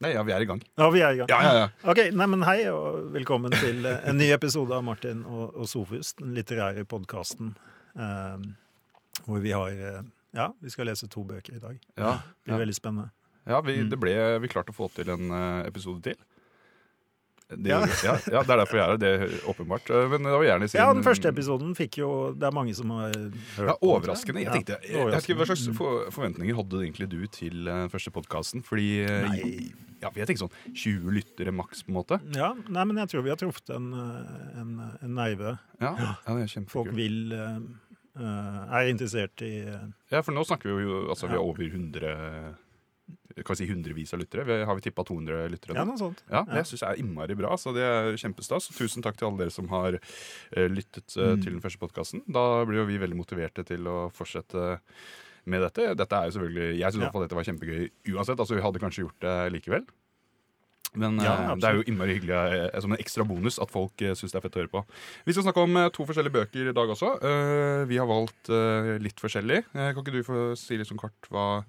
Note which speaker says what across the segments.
Speaker 1: Nei, ja, vi er i gang.
Speaker 2: Ja, vi er i gang.
Speaker 1: Ja, ja, ja.
Speaker 2: Ok, nei, men Hei og velkommen til eh, en ny episode av Martin og, og Sofus, den litterære podkasten. Eh, hvor vi har eh, Ja, vi skal lese to bøker i dag.
Speaker 1: Ja,
Speaker 2: Det blir veldig spennende.
Speaker 1: ja vi,
Speaker 2: Mm.
Speaker 1: det ble, vi klarte å få til en eh, episode til. Det,
Speaker 2: Ja.
Speaker 1: ja. Ja, det er derfor vi er her, det er åpenbart. Eh, Men det var gjerne sin...
Speaker 2: Ja, den første episoden fikk jo Det er mange som har hørt
Speaker 1: Ja, overraskende. Jeg tenkte, jeg, jeg ikke, Hva slags forventninger hadde egentlig du til eh, den første podkasten? Fordi eh,
Speaker 2: Nei.
Speaker 1: ja, jeg tenkte sånn 20 lyttere maks, på en måte.
Speaker 2: Ja, nei, men jeg tror vi har truffet en, eh, en, en neive.
Speaker 1: Ja, ja det er
Speaker 2: Folk vil eh, eh, Er interessert i uh,
Speaker 1: Ja, for nå snakker vi jo altså, vi har over 100 kan si hundrevis av lyttere. Vi, har vi tippa 200 lyttere?
Speaker 2: Ja, noe sånt.
Speaker 1: Ja,
Speaker 2: Ja.
Speaker 1: Det syns jeg er innmari bra. Så det er kjempestas. Tusen takk til alle dere som har eh, lyttet eh,
Speaker 2: Mm.
Speaker 1: til den første podkasten. Da blir jo vi veldig motiverte til å fortsette med dette. Dette er jo selvfølgelig Jeg syns
Speaker 2: Ja.
Speaker 1: dette var kjempegøy uansett. Altså Vi hadde kanskje gjort det likevel. Men
Speaker 2: Ja,
Speaker 1: eh, det er jo innmari hyggelig som en ekstra bonus at folk uh, syns det er fett å høre på. Vi skal snakke om to forskjellige bøker i dag også. Vi har valgt litt forskjellig. Kan ikke du få si litt sånn kort hva,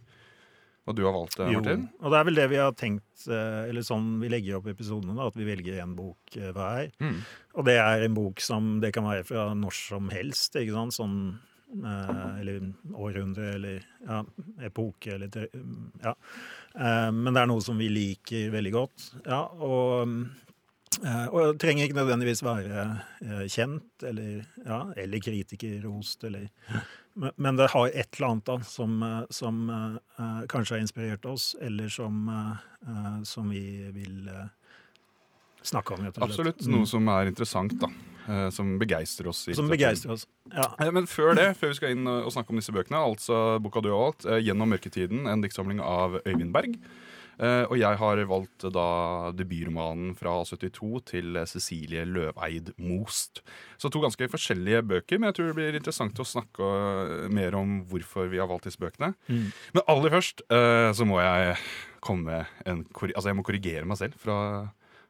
Speaker 1: hva du har valgt,
Speaker 2: det,
Speaker 1: Martin?
Speaker 2: Jo, og det er vel det vi har tenkt, eh, eller sånn vi legger opp episodene, da, at vi velger en bok eh, hver.
Speaker 1: Mm.
Speaker 2: Og det er en bok som det kan være fra når som helst, ikke sant? Sånn, eh, eller århundre, eller ja, epoke, eller ja. Eh, men det er noe som vi liker veldig godt. Ja, og, eh, og det trenger ikke nødvendigvis være kjent, eller, ja, eller kritikerrost, eller men, det har et eller annet da, som, eh, som eh, kanskje har inspirert oss, eller som, eh, som vi vil uh, snakke om. og.
Speaker 1: Absolutt.
Speaker 2: Mm.
Speaker 1: Noe som er interessant, da. Som begeistrer oss.
Speaker 2: Som begeistrer oss. Ja.
Speaker 1: Men før det, før vi skal inn og og snakke om disse bøkene, altså boka du valgt, eh, 'Gjennom mørketiden', en diktsamling av Øyvind Berg. Eh, Og jeg har valgt eh, da debutromanen fra 72 til eh, Cecilie Løveid Most. Så to ganske forskjellige bøker, men jeg tror det blir interessant å snakke mer om hvorfor vi har valgt disse bøkene.
Speaker 2: Mm.
Speaker 1: Men aller først så må jeg komme en Altså jeg må korrigere meg selv fra,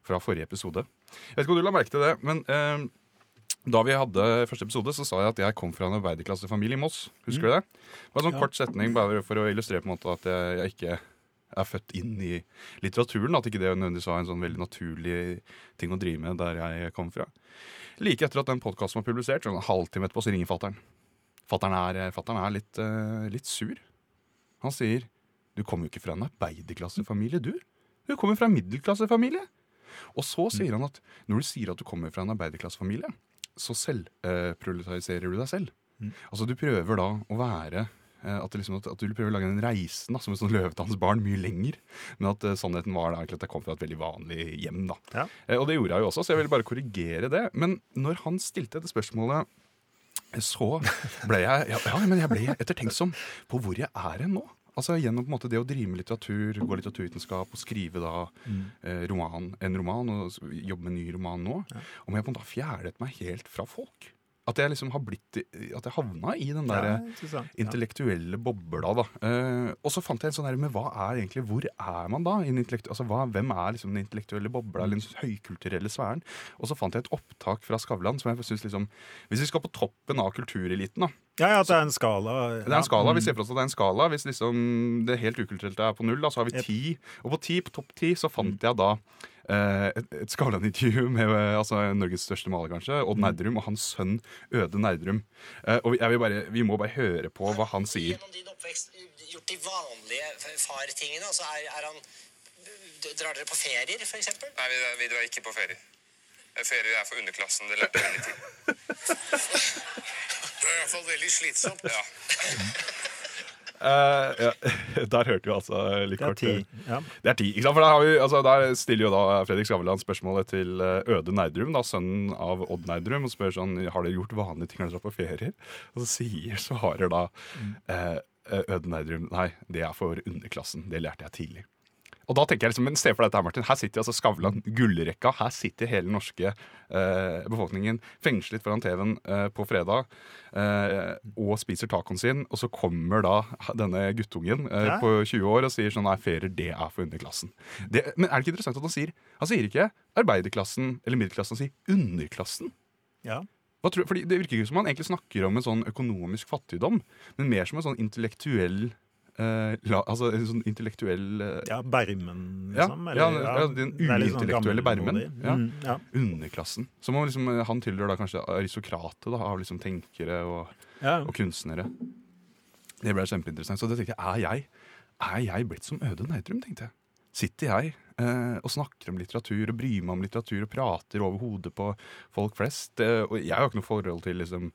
Speaker 1: fra forrige episode. Jeg vet ikke om du la merke til det, men eh, da vi hadde første episode, så sa jeg at jeg kom fra en arbeiderklassefamilie i Moss. Husker du det? Det var en sånn
Speaker 2: Ja.
Speaker 1: kort setning bare for å illustrere på en måte at jeg, jeg ikke er født inn i litteraturen. At ikke det nødvendigvis var en sånn veldig naturlig ting å drive med der jeg kom fra. Like etter at den podkasten var publisert, sånn en halvtime etterpå, så ringer fatter'n. Fatter'n er, fatteren er litt, uh, litt sur. Han sier du kommer jo ikke fra en arbeiderklassefamilie, du. Du kommer fra en middelklassefamilie. Og så sier han at når du sier at du kommer fra en arbeiderklassefamilie, så selvproletariserer du deg selv.
Speaker 2: Mm.
Speaker 1: Altså du prøver da å være eh, at, det liksom, at, at du prøver å lage den reisen da, som et sånn løvetannens mye lenger. Men at uh, sannheten var da at jeg kom fra et veldig vanlig hjem. da.
Speaker 2: Ja.
Speaker 1: Uh, og det gjorde jeg jo også, så jeg ville bare korrigere det. Men når han stilte dette spørsmålet, så ble jeg ja, ja, men jeg ble ettertenksom på hvor jeg er hen nå. Altså Gjennom måte det å drive med litteratur, gå litteraturvitenskap og skrive da
Speaker 2: Mm.
Speaker 1: eh, roman, en roman og jobbe med en ny roman nå.
Speaker 2: Ja.
Speaker 1: Om jeg på en måte har fjernet meg helt fra folk. At jeg liksom har blitt At jeg havna i den
Speaker 2: Ja,
Speaker 1: derre.
Speaker 2: Ja.
Speaker 1: intellektuelle bobla, da. Uh, og så fant jeg en sånn her Men hva er egentlig Hvor er man da? altså, hva, hvem er liksom den intellektuelle bobla, eller den høykulturelle sfæren? Og så fant jeg et opptak fra Skavlan som jeg synes liksom Hvis vi skal på toppen av kultureliten, da.
Speaker 2: Ja, ja, at det er en skala.
Speaker 1: Det er en skala, Vi ser for oss at det er en skala. Hvis liksom det helt ukulturelle er på null, da, så har vi ti. Og på ti, på topp ti, så fant jeg da eh, et, et Skavlan-intervju med eh, altså, Norges største maler, kanskje, Odd Nerdrum, og hans sønn Øde Nerdrum. Eh, og vi, jeg vil bare, vi må bare høre på hva han sier.
Speaker 3: Gjennom din oppvekst gjort de vanlige fartingene? Altså er, er han Drar dere på ferier, for eksempel?
Speaker 4: Nei, vi, vi drar ikke på ferier. Ferier er for underklassen. Det lærte jeg veldig tidlig.
Speaker 3: Det er iallfall veldig slitsomt.
Speaker 4: Ja.
Speaker 1: Eh, ja, der hørte vi altså litt
Speaker 2: Det er
Speaker 1: kort.
Speaker 2: ti. Ja.
Speaker 1: Det er ti. ikke sant? For der, har vi, altså, der stiller jo da Fredrik Skavlan spørsmålet til eh, Øde Nerdrum, da, sønnen av Odd Nerdrum, og spør sånn Har dere gjort vanlige ting når dere drar på ferier? Og så sier svarer da eh, Øde Nerdrum Nei, det er for underklassen. Det lærte jeg tidlig. Og da tenker jeg liksom, men Se for deg dette, Martin. Her sitter altså Skavlan, gullrekka. Her sitter hele den norske eh, befolkningen fengslet foran TV-en eh, på fredag eh, og spiser tacoen sin. Og så kommer da denne guttungen eh, på 20 år og sier sånn Nei, ferier, det er for underklassen. Det, men er det ikke interessant at han sier Han sier ikke arbeiderklassen eller middelklassen, han sier underklassen.
Speaker 2: Ja.
Speaker 1: Tror, fordi Det virker ikke som han egentlig snakker om en sånn økonomisk fattigdom, men mer som en sånn intellektuell eh, la, altså en sånn intellektuell uh,
Speaker 2: Ja, Bermen,
Speaker 1: Ja,
Speaker 2: eller,
Speaker 1: ja, ja, den
Speaker 2: sånn
Speaker 1: uintellektuelle Bermen, ja.
Speaker 2: Mm, ja.
Speaker 1: underklassen. Som om liksom, eh, Han tilhører da kanskje aristokratet da, av liksom tenkere og, og kunstnere. Det ble kjempeinteressant. Så da tenkte jeg, er jeg, er jeg blitt som Øde Nerdrum, tenkte jeg. Sitter jeg uh, og snakker om litteratur og bryr meg om litteratur og prater over hodet på folk flest? Og jeg har jo ikke noe forhold til liksom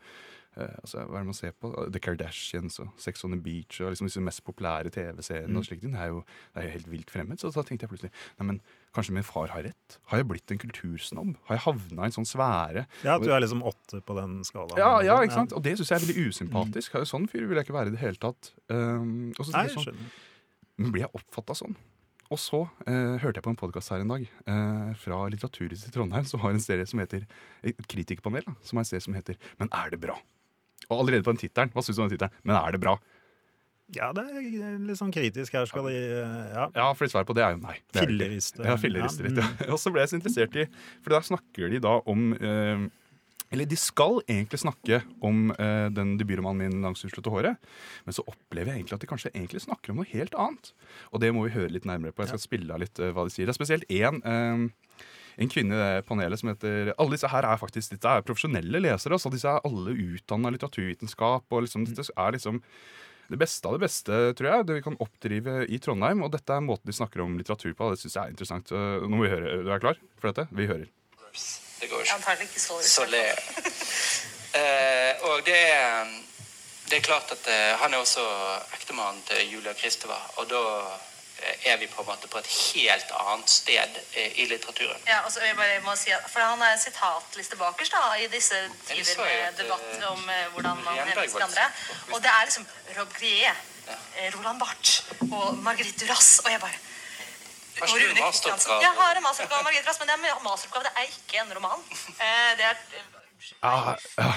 Speaker 1: altså, Hva er det man ser på? The Kardashians og Sex on the Beach og liksom disse mest populære TV-seriene. og slikt. Det er jo det er helt vilt fremmed. Så da tenkte jeg plutselig nei, men kanskje min far har rett? Har jeg blitt en kultursnobb? Har jeg havna i en sånn sfære?
Speaker 2: ja, at du er liksom åtte på den skalaen.
Speaker 1: Ja, ja, ikke sant? Og det syns jeg er veldig usympatisk. Sånn fyr vil jeg ikke være i det hele tatt. Um, og så
Speaker 2: Nei, jeg
Speaker 1: sånn, men blir jeg oppfatta sånn? Og så eh, hørte jeg på en podkast her en dag eh, fra Litteraturhuset i Trondheim, som har en serie som heter Et kritikerpanel, da, som har en serie som heter Men er det bra? Og allerede på den tittelen, hva syns du om den tittelen? Men er det bra?
Speaker 2: Ja, det er litt sånn kritisk. Her skal de Ja.
Speaker 1: Ja, for svaret på det er jo nei. Er.
Speaker 2: Filleriste.
Speaker 1: Ja, filleriste litt,
Speaker 2: Ja,
Speaker 1: ja. Og så ble jeg så interessert i For der snakker de da om eh, Eller de skal egentlig snakke om eh, den debutromanen min 'Langs uslåtte håret', men så opplever jeg egentlig at de kanskje egentlig snakker om noe helt annet. Og det må vi høre litt nærmere på. Jeg skal spille av litt eh, hva de sier. Det er spesielt én en kvinne i det panelet som heter Alle disse her er faktisk dette er profesjonelle lesere. altså disse er alle utdanna litteraturvitenskap. og liksom, Dette er liksom det beste av det beste, tror jeg, det vi kan oppdrive i Trondheim. Og dette er måten de snakker om litteratur på. Det syns jeg er interessant. Uh, Nå må vi høre. Du er klar for dette? Vi hører.
Speaker 5: Det går ikke.
Speaker 6: Så
Speaker 5: Så det eh, Og det er, det er klart at uh, han er også ektemannen til Julia Kristeva, og da er vi på en måte på et helt annet sted eh, i litteraturen.
Speaker 6: Ja, og så jeg bare må si at, For han er sitatliste bakerst da, i disse tider med
Speaker 5: at,
Speaker 6: debatt
Speaker 5: eh,
Speaker 6: om eh, hvordan man henviser til andre. Og det er liksom Rob Grier, ja. Roland Barth og Marguerite Duras. Og jeg bare
Speaker 5: Har
Speaker 6: og
Speaker 5: du
Speaker 6: Rune
Speaker 5: masteroppgave?
Speaker 6: Kristiansen. Jeg har en masteroppgave av Marguerite Duras, men det er en masteroppgave, det er ikke en roman. Eh, det er
Speaker 1: Ja, ja.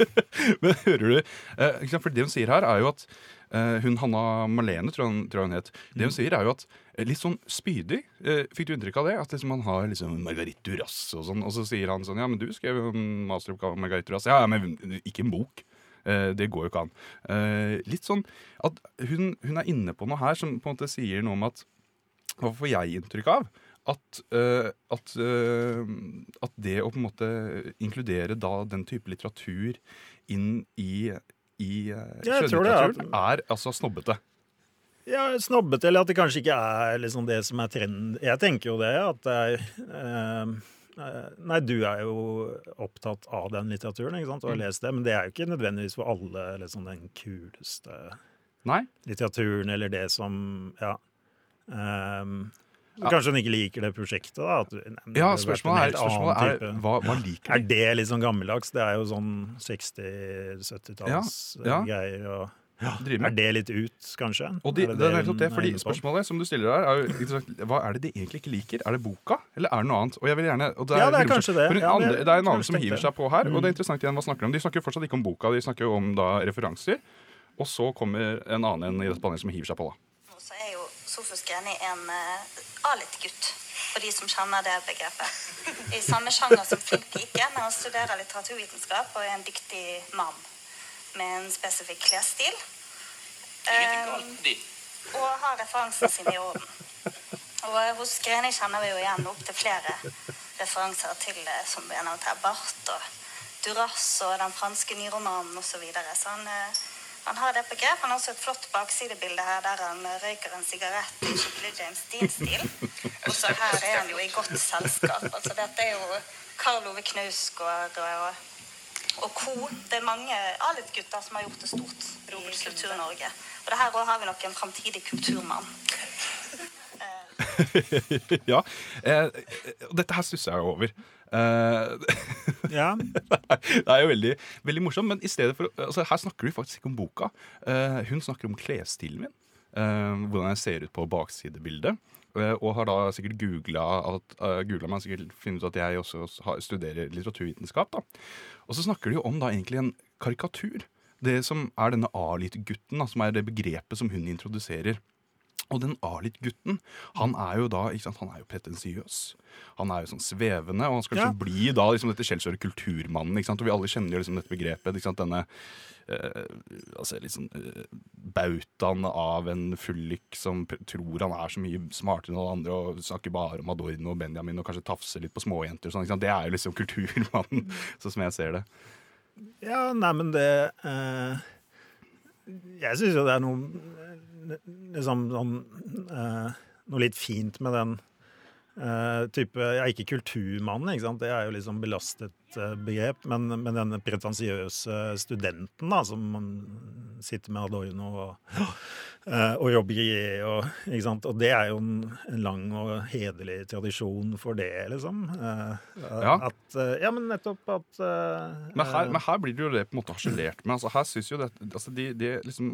Speaker 1: Men hører du eh, For det hun sier her, er jo at eh, hun Hanna Malene, tror jeg, tror jeg hun het. Det hun sier, er jo at eh, litt sånn spydig. Eh, fikk du inntrykk av det? At liksom, man har liksom Margarit Duras og sånn, og så sier han sånn Ja, men du skrev jo en masteroppgave om Margarit Duras. Ja, men ikke en bok. Eh, det går jo ikke an. Eh, litt sånn at hun, hun er inne på noe her som på en måte sier noe om at Hva får jeg inntrykk av? At, uh, at, uh, at det å på en måte inkludere da den type litteratur inn i, i
Speaker 2: tror det er
Speaker 1: skjønnlitteraturen, er altså snobbete.
Speaker 2: Ja, snobbete, eller at det kanskje ikke er liksom det som er trenden. Jeg tenker jo det, at det er eh, eh, Nei, du er jo opptatt av den litteraturen, ikke sant, og har lest det, men det er jo ikke nødvendigvis for alle liksom den kuleste
Speaker 1: Nei?
Speaker 2: litteraturen, eller det som Ja. ehm, Kanskje hun ikke liker det prosjektet, da. At, nei,
Speaker 1: Ja, spørsmålet er, spørsmålet er
Speaker 2: type-
Speaker 1: hva, hva liker
Speaker 2: Er det litt sånn gammeldags? Det er jo sånn 60-70-tallsgreier.
Speaker 1: Ja, ja.
Speaker 2: greier. Er det litt ut, kanskje?
Speaker 1: Og de,
Speaker 2: Er
Speaker 1: det er det,
Speaker 2: er
Speaker 1: fordi? Spørsmålet som du stiller der, er jo hva er det de egentlig ikke liker? Er det boka, eller er det noe annet? Og jeg vil gjerne, og det er,
Speaker 2: Ja, det er kanskje det. Ja, det-
Speaker 1: andre, det er en annen som hiver
Speaker 2: det.
Speaker 1: seg på her, og det
Speaker 2: Mm.
Speaker 1: er interessant igjen hva snakker de om. De snakker jo fortsatt ikke om boka, de snakker jo om da referanser. Og så kommer en annen en i dette panelet som hiver seg på, da.
Speaker 7: Så er jo Sofus Greni er en uh, A-litt-gutt, for de som kjenner det begrepet. I samme sjanger som Flink pike, men han studerer litteraturvitenskap og er en dyktig mann med en spesifikk klesstil.
Speaker 5: De.
Speaker 7: og har referansene sine i orden. Og eh, hos Greni kjenner vi jo igjen opptil flere referanser til, eh, som vi har nevnt her, Barth og Duras og den franske nyromanen osv. Så, videre. så han, han har det på grep. Han har også et flott baksidebilde her der han eh, røyker en sigarett i skikkelig James Dean-stil. Og så her er han jo i godt selskap. Altså dette er jo Karl Ove Knausgård og, og co. Det er mange A-litt-gutter som har gjort det stort i Kultur-Norge. Og det her òg har vi nok en framtidig kulturmann.
Speaker 1: ja, eh, og dette her stusser jeg over. Eh,
Speaker 2: Ja,
Speaker 1: det er jo veldig, veldig morsomt, men i stedet for altså, Her snakker du faktisk ikke om boka. Uh, hun snakker om klesstilen min. Uh, hvordan jeg ser ut på baksidebildet. og har da sikkert googla uh, meg sikkert funnet ut at jeg også har, studerer litteraturvitenskap. da. Og så snakker de jo om da egentlig en karikatur. Det som er denne A-lite-gutten, som er det begrepet som hun introduserer Og den Arlit-gutten, han er jo da sant, han er jo pretensiøs. Han er jo sånn svevende, og han skal liksom
Speaker 2: Ja.
Speaker 1: bli da liksom dette skjellsåret kulturmannen. ikke sant? Og vi alle kjenner jo liksom dette begrepet. ikke sant, Denne eh, altså litt sånn eh, bautaen av en fullik som tror han er så mye smartere enn alle andre og snakker bare om Adorno og Benjamin og kanskje tafser litt på småjenter. og Sånn, ikke sant? Det er jo liksom kulturmannen, sånn som jeg ser det.
Speaker 2: Ja, nei, men det eh, Jeg syns jo det er noe liksom sånn eh, Noe litt fint med den eh, type Ja, ikke kulturmann, ikke sant. Det er jo liksom belastet eh, begrep. Men, men denne pretensiøse studenten da, som man sitter med Adorno og, eh, og jobber i og, ikke sant? og det er jo en, en lang og hederlig tradisjon for det, liksom. Eh,
Speaker 1: Ja.
Speaker 2: At, eh, ja, men nettopp at
Speaker 1: Men her, men her blir det jo det på en måte harselert med. Altså, her synes jo det, altså, de, de liksom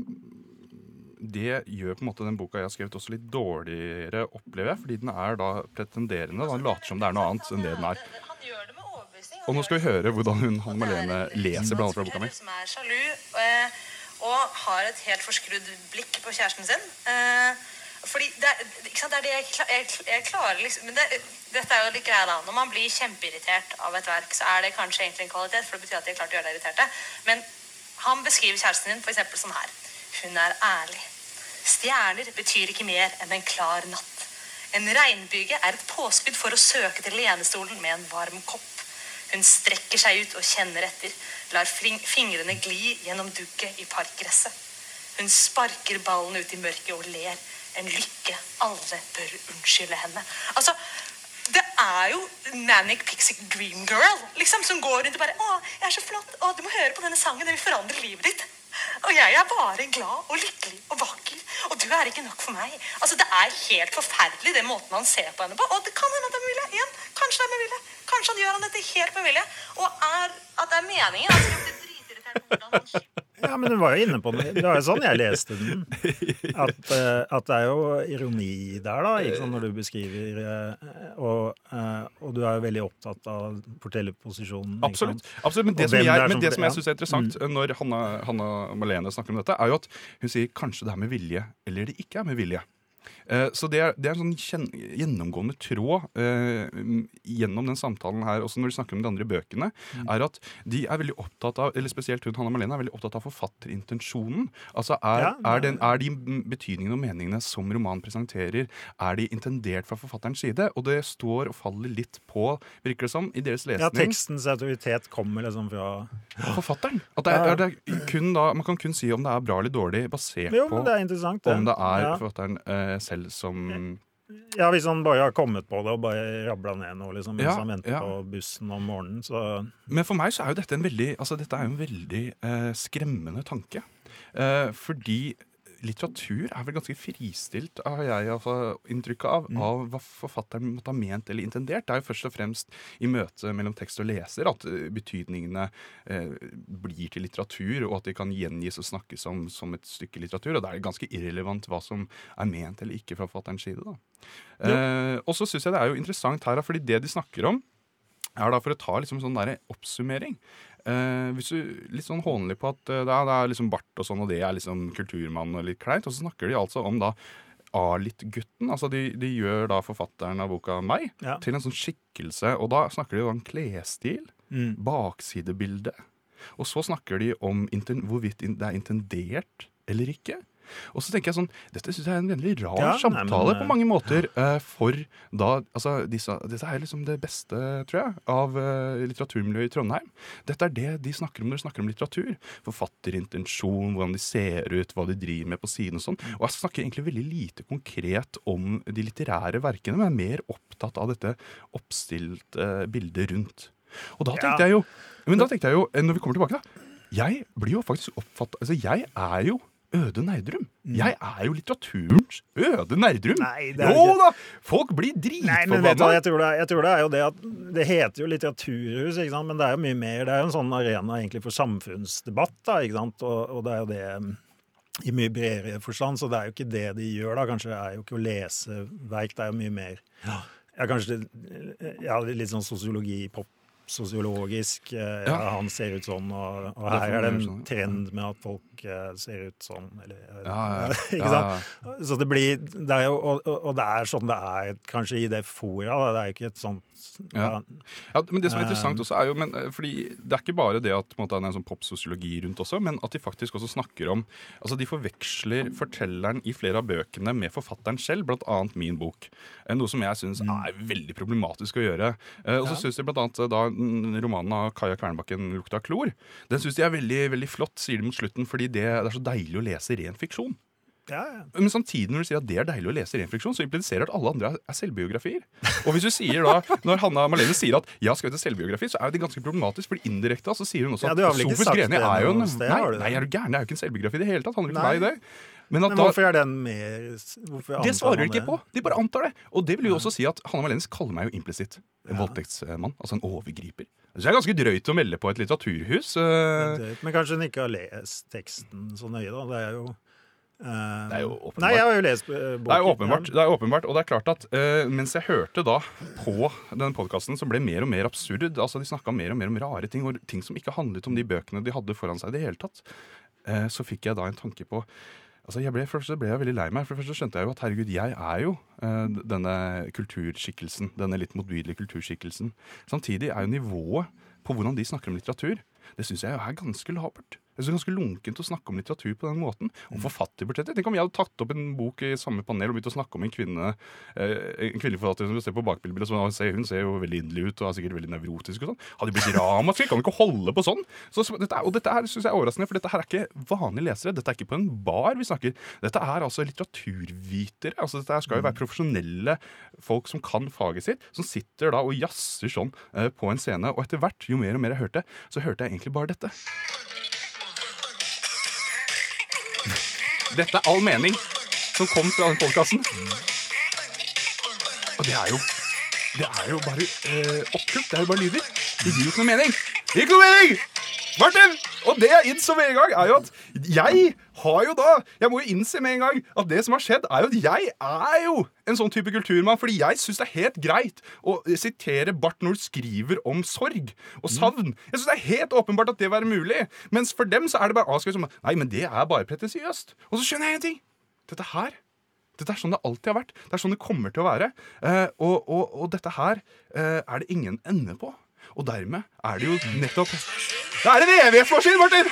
Speaker 1: det gjør på en måte den boka jeg har skrevet også litt dårligere, opplever jeg. Fordi den er da pretenderende. Den later som det er noe annet enn det den er.
Speaker 6: Han.
Speaker 1: Og nå skal vi høre hvordan hun, Hanne Malene leser blant annet fra boka mi.
Speaker 6: Som er sjalu eh, og har et helt forskrudd blikk på kjæresten sin. Eh, fordi det er, det, er det jeg, jeg, jeg klarer liksom Men det, dette er jo litt greia da. Når man blir kjempeirritert av et verk, så er det kanskje egentlig en kvalitet, for det betyr at de har klart å gjøre deg irriterte. Men han beskriver kjæresten din eksempel sånn her. Hun er ærlig. Stjerner betyr ikke mer enn en klar natt. En regnbyge er et påskudd for å søke til lenestolen med en varm kopp. Hun strekker seg ut og kjenner etter, lar fingrene gli gjennom dugget i parkgresset. Hun sparker ballen ut i mørket og ler. En lykke alle bør unnskylde henne. Altså, det er jo Manic Pixie Dream Girl liksom, som går rundt og bare 'Å, jeg er så flott. Å, du må høre på denne sangen. Den vil forandre livet ditt.' Og jeg er bare glad og lykkelig og vakker. Og du er ikke nok for meg. Altså, Det er helt forferdelig den måten han ser på henne på. Og det kan hende at det er med vilje. Igjen, kanskje det er med vilje. Kanskje han gjør han dette helt med vilje. Og er, at det er meningen. Altså,
Speaker 2: Ja, men hun var jo inne på det. Det var jo sånn jeg leste den. At, eh, at det er jo ironi der, da, sant, når du beskriver eh, og, eh, og du er jo veldig opptatt av fortellerposisjonen.
Speaker 1: Absolutt. Absolutt. Men det som jeg, men det som jeg syns er interessant når Hanna, Hanna Malene snakker om dette, er jo at hun sier kanskje det er med vilje, eller det ikke er med vilje. Eh, Så det er, det er en sånn gjennomgående tråd eh, gjennom den samtalen her, også når de snakker om de andre bøkene, er at de er veldig opptatt av, eller spesielt hun Hanna Malene, er veldig opptatt av forfatterintensjonen. Altså er, er, den, er de betydningene og meningene som romanen presenterer, er de intendert fra forfatterens side? Og det står og faller litt på, virker det som, i deres lesning
Speaker 2: Ja, tekstens autoritet kommer liksom fra
Speaker 1: forfatteren. At det er, er det kun da, man kan kun si om det er bra eller dårlig, basert
Speaker 2: Jo,
Speaker 1: på
Speaker 2: det det.
Speaker 1: om det er forfatteren eh, selv som
Speaker 2: ja, hvis han bare har kommet på det og bare rabla ned noe liksom, mens
Speaker 1: Ja,
Speaker 2: han venter
Speaker 1: ja.
Speaker 2: på bussen om morgenen, så
Speaker 1: Men for meg så er jo dette en veldig, altså dette er en veldig eh, skremmende tanke. Eh, fordi litteratur er vel ganske fristilt, har jeg altså inntrykk av,
Speaker 2: Mm.
Speaker 1: av hva forfatteren måtte ha ment eller intendert. Det er jo først og fremst i møte mellom tekst og leser at eh, betydningene eh, blir til litteratur, og at de kan gjengis og snakkes om som et stykke litteratur. Og da er det ganske irrelevant hva som er ment eller ikke fra forfatterens side. da. Eh, og så syns jeg det er jo interessant her, fordi det de snakker om, er da for å ta liksom sånn der oppsummering. Eh, hvis du Litt sånn hånlig på at eh, det, er, liksom bart og sånn, og det er liksom kulturmann og litt kleint. Og så snakker de altså om da Arlit-gutten. Altså de, de gjør da forfatteren av boka meg
Speaker 2: Ja.
Speaker 1: til en sånn skikkelse. Og da snakker de om klesstil,
Speaker 2: Mm.
Speaker 1: baksidebilde. Og så snakker de om hvorvidt det er intendert eller ikke. Og så tenker jeg sånn, Dette synes jeg er en veldig rar
Speaker 2: Ja, nei, men,
Speaker 1: samtale
Speaker 2: eh,
Speaker 1: på mange måter. Uh, for da altså, disse, Dette er liksom det beste, tror jeg, av uh, litteraturmiljøet i Trondheim. Dette er det de snakker om når de snakker om litteratur. Forfatterintensjon, hvordan de ser ut, hva de driver med på siden og sånn. Og jeg snakker egentlig veldig lite konkret om de litterære verkene, men er mer opptatt av dette oppstilte bildet rundt. Og da tenkte
Speaker 2: Ja.
Speaker 1: jeg jo Men da tenkte jeg jo, når vi kommer tilbake, da Jeg blir jo faktisk oppfattet Altså, jeg er jo Øde Nerdrum. Jeg er jo litteraturens Øde Nerdrum.
Speaker 2: Mm. Nei, det er
Speaker 1: jo
Speaker 2: ikke-
Speaker 1: da! Folk blir dritforbanna.
Speaker 2: jeg tror, det er, jeg tror det er jo det at Det heter jo litteraturhus, ikke sant? men det er jo mye mer. Det er jo en sånn arena egentlig for samfunnsdebatt, da, ikke sant? Og, og det er jo det mm, i mye bredere forstand, så det er jo ikke det de gjør, da. Kanskje det er jo ikke å lese verk, det er jo mye mer ja, kanskje ja, litt sånn sosiologi, pop, sosiologisk. eh,
Speaker 1: Ja.
Speaker 2: Ja. han ser ut sånn, og, og her er det en
Speaker 1: sånn,
Speaker 2: trend med at folk eh, ser ut sånn. Eller, eh,
Speaker 1: Ja,
Speaker 2: ikke sant? Så det blir det jo, og- og det er sånn det er kanskje i det fora. Det er jo ikke et sånt
Speaker 1: Ja. Ja, men det som er interessant også er jo, men, eh, fordi Det er ikke bare det at måte, det er en sånn popsosiologi rundt også, men at de faktisk også snakker om altså De forveksler fortelleren i flere av bøkene med forfatteren selv, bl.a. min bok. Eh, Noe som jeg syns er veldig problematisk å gjøre. Eh, Og så
Speaker 2: Mm.
Speaker 1: Syns de bl.a. da mm, romanen av Kaja Kvernbakken 'Lukta klor' Den syns de er veldig, veldig flott, sier de mot slutten, fordi det, det er så deilig å lese ren fiksjon.
Speaker 2: Ja, ja.
Speaker 1: Men samtidig når du sier at det er deilig å lese renfriksjon, så impliserer det at alle andre er- er selvbiografier. Og hvis du sier da, når Hanna Malene sier at ja, skal vi til selvbiografi, så er det ganske problematisk, fordi indirekte så sier hun også at
Speaker 2: ja,
Speaker 1: Sofus Greni er jo en
Speaker 2: sted,
Speaker 1: nei, nei, er du gæren? Det er jo ikke en selvbiografi i det hele tatt. Handler ikke om deg, det. Men
Speaker 2: Men
Speaker 1: da,
Speaker 2: hvorfor er den hvorfor
Speaker 1: det svarer de ikke på. De bare antar det. Og det vil jo også si at Hanna Malenes kaller meg jo implisitt en voldtektsmann. Altså en overgriper. Så det er ganske drøyt å melde på et litteraturhus. eh,
Speaker 2: Men kanskje hun ikke har lest teksten så nøye, da. Det er jo
Speaker 1: Det er jo åpenbart.
Speaker 2: Nei, jeg har jo lest eh, boken.
Speaker 1: Det er åpenbart. Det er åpenbart, Og det er klart at uh, mens jeg hørte da på den podkasten, så ble mer og mer absurd. Altså De snakka mer og mer om rare ting, og ting som ikke handlet om de bøkene de hadde foran seg i det hele tatt. Uh, så fikk jeg da en tanke på Altså jeg ble, Først så ble jeg veldig lei meg, for først så skjønte jeg jo at herregud, jeg er jo uh, denne kulturskikkelsen. Denne litt motbydelige kulturskikkelsen. Samtidig er jo nivået på hvordan de snakker om litteratur, det syns jeg er ganske labert. Jeg synes det er ganske lunkent å snakke om litteratur på den måten. Om forfatterbudsjettet. Tenk om jeg hadde tatt opp en bok i samme panel og begynt å snakke om en kvinne eh, En kvinnelig forfatter som du ser på bakbildet, som ser, hun ser jo veldig inderlig ut og er sikkert veldig nevrotisk og sånn. Hadde blitt ramaskrik. Kan ikke holde på sånn. Så, dette, og dette her synes jeg er overraskende, for dette her er ikke vanlige lesere. Dette er ikke på en bar vi snakker. Dette er altså litteraturvitere. Altså dette skal jo være profesjonelle folk som kan faget sitt, som sitter da og jazzer sånn eh, på en scene. Og etter hvert, jo mer og mer jeg hørte, så hørte jeg egentlig bare dette. Dette er all mening som kom fra den podkasten. Og det er jo Det er jo bare eh, oppkult. Det er jo bare lyder. Det gir jo ikke noe mening. Det gir ikke noe mening! Martin! Og det jeg innså med en gang, er jo at jeg har jo da Jeg må jo innse med en gang at det som har skjedd, er jo at jeg er jo en sånn type kulturmann. Fordi jeg syns det er helt greit å sitere Barth når du skriver om sorg og savn. Jeg syns det er helt åpenbart at det være mulig. Mens for dem så er det bare avskrevet som Nei, men det er bare pretensiøst. Og så skjønner jeg en ting. Dette her dette er sånn det alltid har vært. Det er sånn det kommer til å være. Eh, og, og, og dette her eh, er det ingen ende på. Og dermed er det jo nettopp Det er en evighetsmaskin, Martin!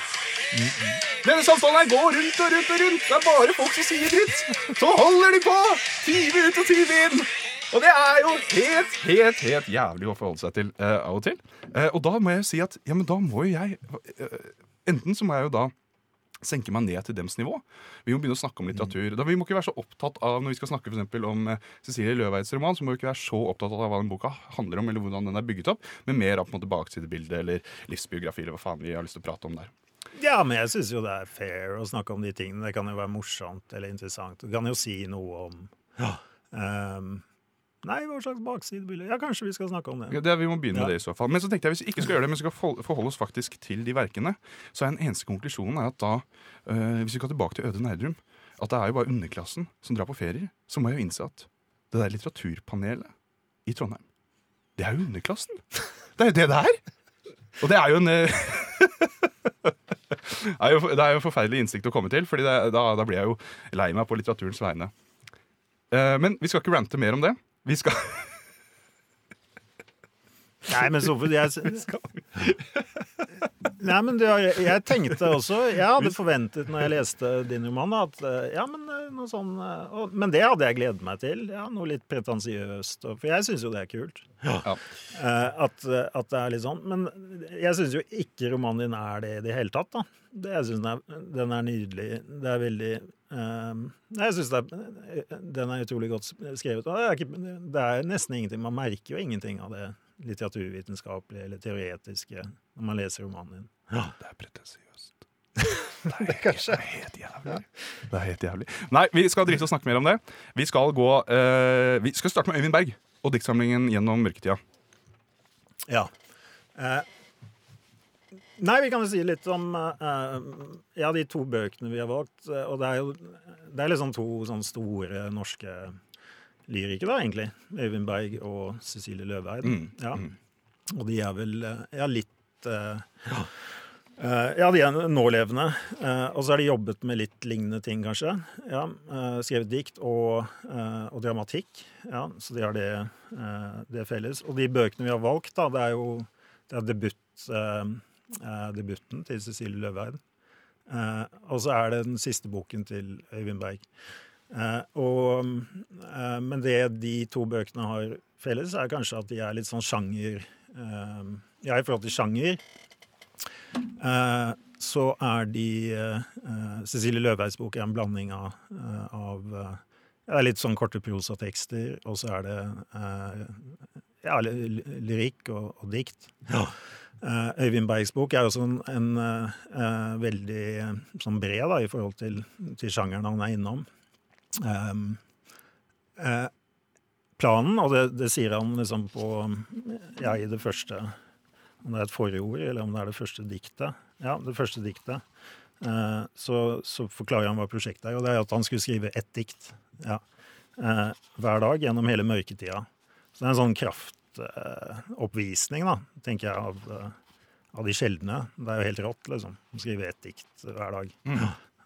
Speaker 1: Denne samtalen her går rundt og rundt og rundt. Det er bare folk som sier dritt. Så holder de på! Tyve ut og tyve inn. Og det er jo helt, helt, helt jævlig å forholde seg til uh, av og til. Uh, og da må jeg jo si at ja, men da må jo jeg uh, Enten så må jeg jo da senke meg ned til dems nivå. Vi må begynne å snakke om litteratur. Da Vi må ikke være så opptatt av Når vi skal snakke for eksempel, om eh, Cecilie Løveids roman, så må vi ikke være så opptatt av hva den boka handler om, eller hvordan den er bygget opp, men mer av på en måte baksidebildet eller livsbiografi, eller hva faen vi har lyst til å prate om der.
Speaker 2: Ja, men jeg syns jo det er fair å snakke om de tingene. Det kan jo være morsomt eller interessant. Du kan jo si noe om ehm, Nei, hva slags baksidebilde? Ja, kanskje vi skal snakke om det.
Speaker 1: Ja, det, vi må begynne med det i så fall. Men så tenkte jeg hvis vi ikke skal gjøre det, men skal forholde oss faktisk til de verkene, så er den eneste konklusjonen er at da, øh, hvis vi går tilbake til Øde Nerdrum, at det er jo bare underklassen som drar på ferier, så må jeg jo innse at det der litteraturpanelet i Trondheim, det er jo underklassen. Det er jo det det er. Og det er jo en øh, det er jo, en forferdelig innsikt å komme til, Fordi det, da, da blir jeg jo lei meg på litteraturens vegne. Eh, men vi skal ikke rante mer om det. Vi skal
Speaker 2: Nei, men Sofie, jeg, Nei, men du, jeg, tenkte også Jeg hadde forventet når jeg leste din roman, at eh, ja, men eh, noe sånn eh, og, Men det hadde jeg gledet meg til. Ja, Noe litt pretensiøst. For jeg syns jo det er kult.
Speaker 1: ja.
Speaker 2: At, at det er litt sånn. Men jeg syns jo ikke romanen din er det i det hele tatt. da. Det, jeg synes den, er, den er nydelig. Det er veldig eh, Jeg syns den er utrolig godt skrevet. Og det, er ikke, det er nesten ingenting. Man merker jo ingenting av det litteraturvitenskapelige eller teoretiske når man leser romanen din.
Speaker 1: Det er pretensiøst. Det er, kanskje helt jævlig. Det er helt jævlig. Nei, vi skal drite og snakke mer om det. Vi skal gå eh, Vi skal starte med Øyvind Berg og diktsamlingen Gjennom mørketida.
Speaker 2: Ja. Eh, nei, vi kan jo si litt om eh, ja, de to bøkene vi har valgt. eh, Og det er jo det er liksom to sånn store norske lyrikere, da, egentlig. Øyvind Berg og Cecilie Løveid.
Speaker 1: Mm,
Speaker 2: Ja.
Speaker 1: mm.
Speaker 2: Og de er vel eh, ja, litt eh, eh, Ja, de er nålevende. Eh, og så har de jobbet med litt lignende ting, kanskje. Ja, eh, skrevet dikt og, eh, og dramatikk. Ja, så de har det, eh, det felles. Og de bøkene vi har valgt, da, det er jo det er debut, eh, eh, debuten til Cecilie Løveid. Eh, og så er det den siste boken til Øyvind Berg. Eh, og, eh, men det de to bøkene har felles, er kanskje at de er litt sånn sjanger eh, Ja, i forhold til sjanger eh, så er de eh, Cecilie Løveis bok er en blanding av, eh, av eh, ja, litt sånn korte prosatekster, og så er det eh, ja, ly- ly- lyrikk og, og dikt. Ja. Øyvind Bergs bok er også en, en eh, eh, veldig eh, sånn bred da, i forhold til, til sjangeren han er innom. Um, uh, planen, og det, det sier han liksom på ja, i det første Om det er et forord, eller om det er det første diktet. Ja, det første diktet. Eh, så, så forklarer han hva prosjektet er, og det er at han skulle skrive ett dikt ja, eh, hver dag gjennom hele mørketida. Så det er en sånn kraftoppvisning, da, tenker jeg, av, eh, av de sjeldne. Det er jo helt rått, liksom. Å skrive ett dikt hver dag.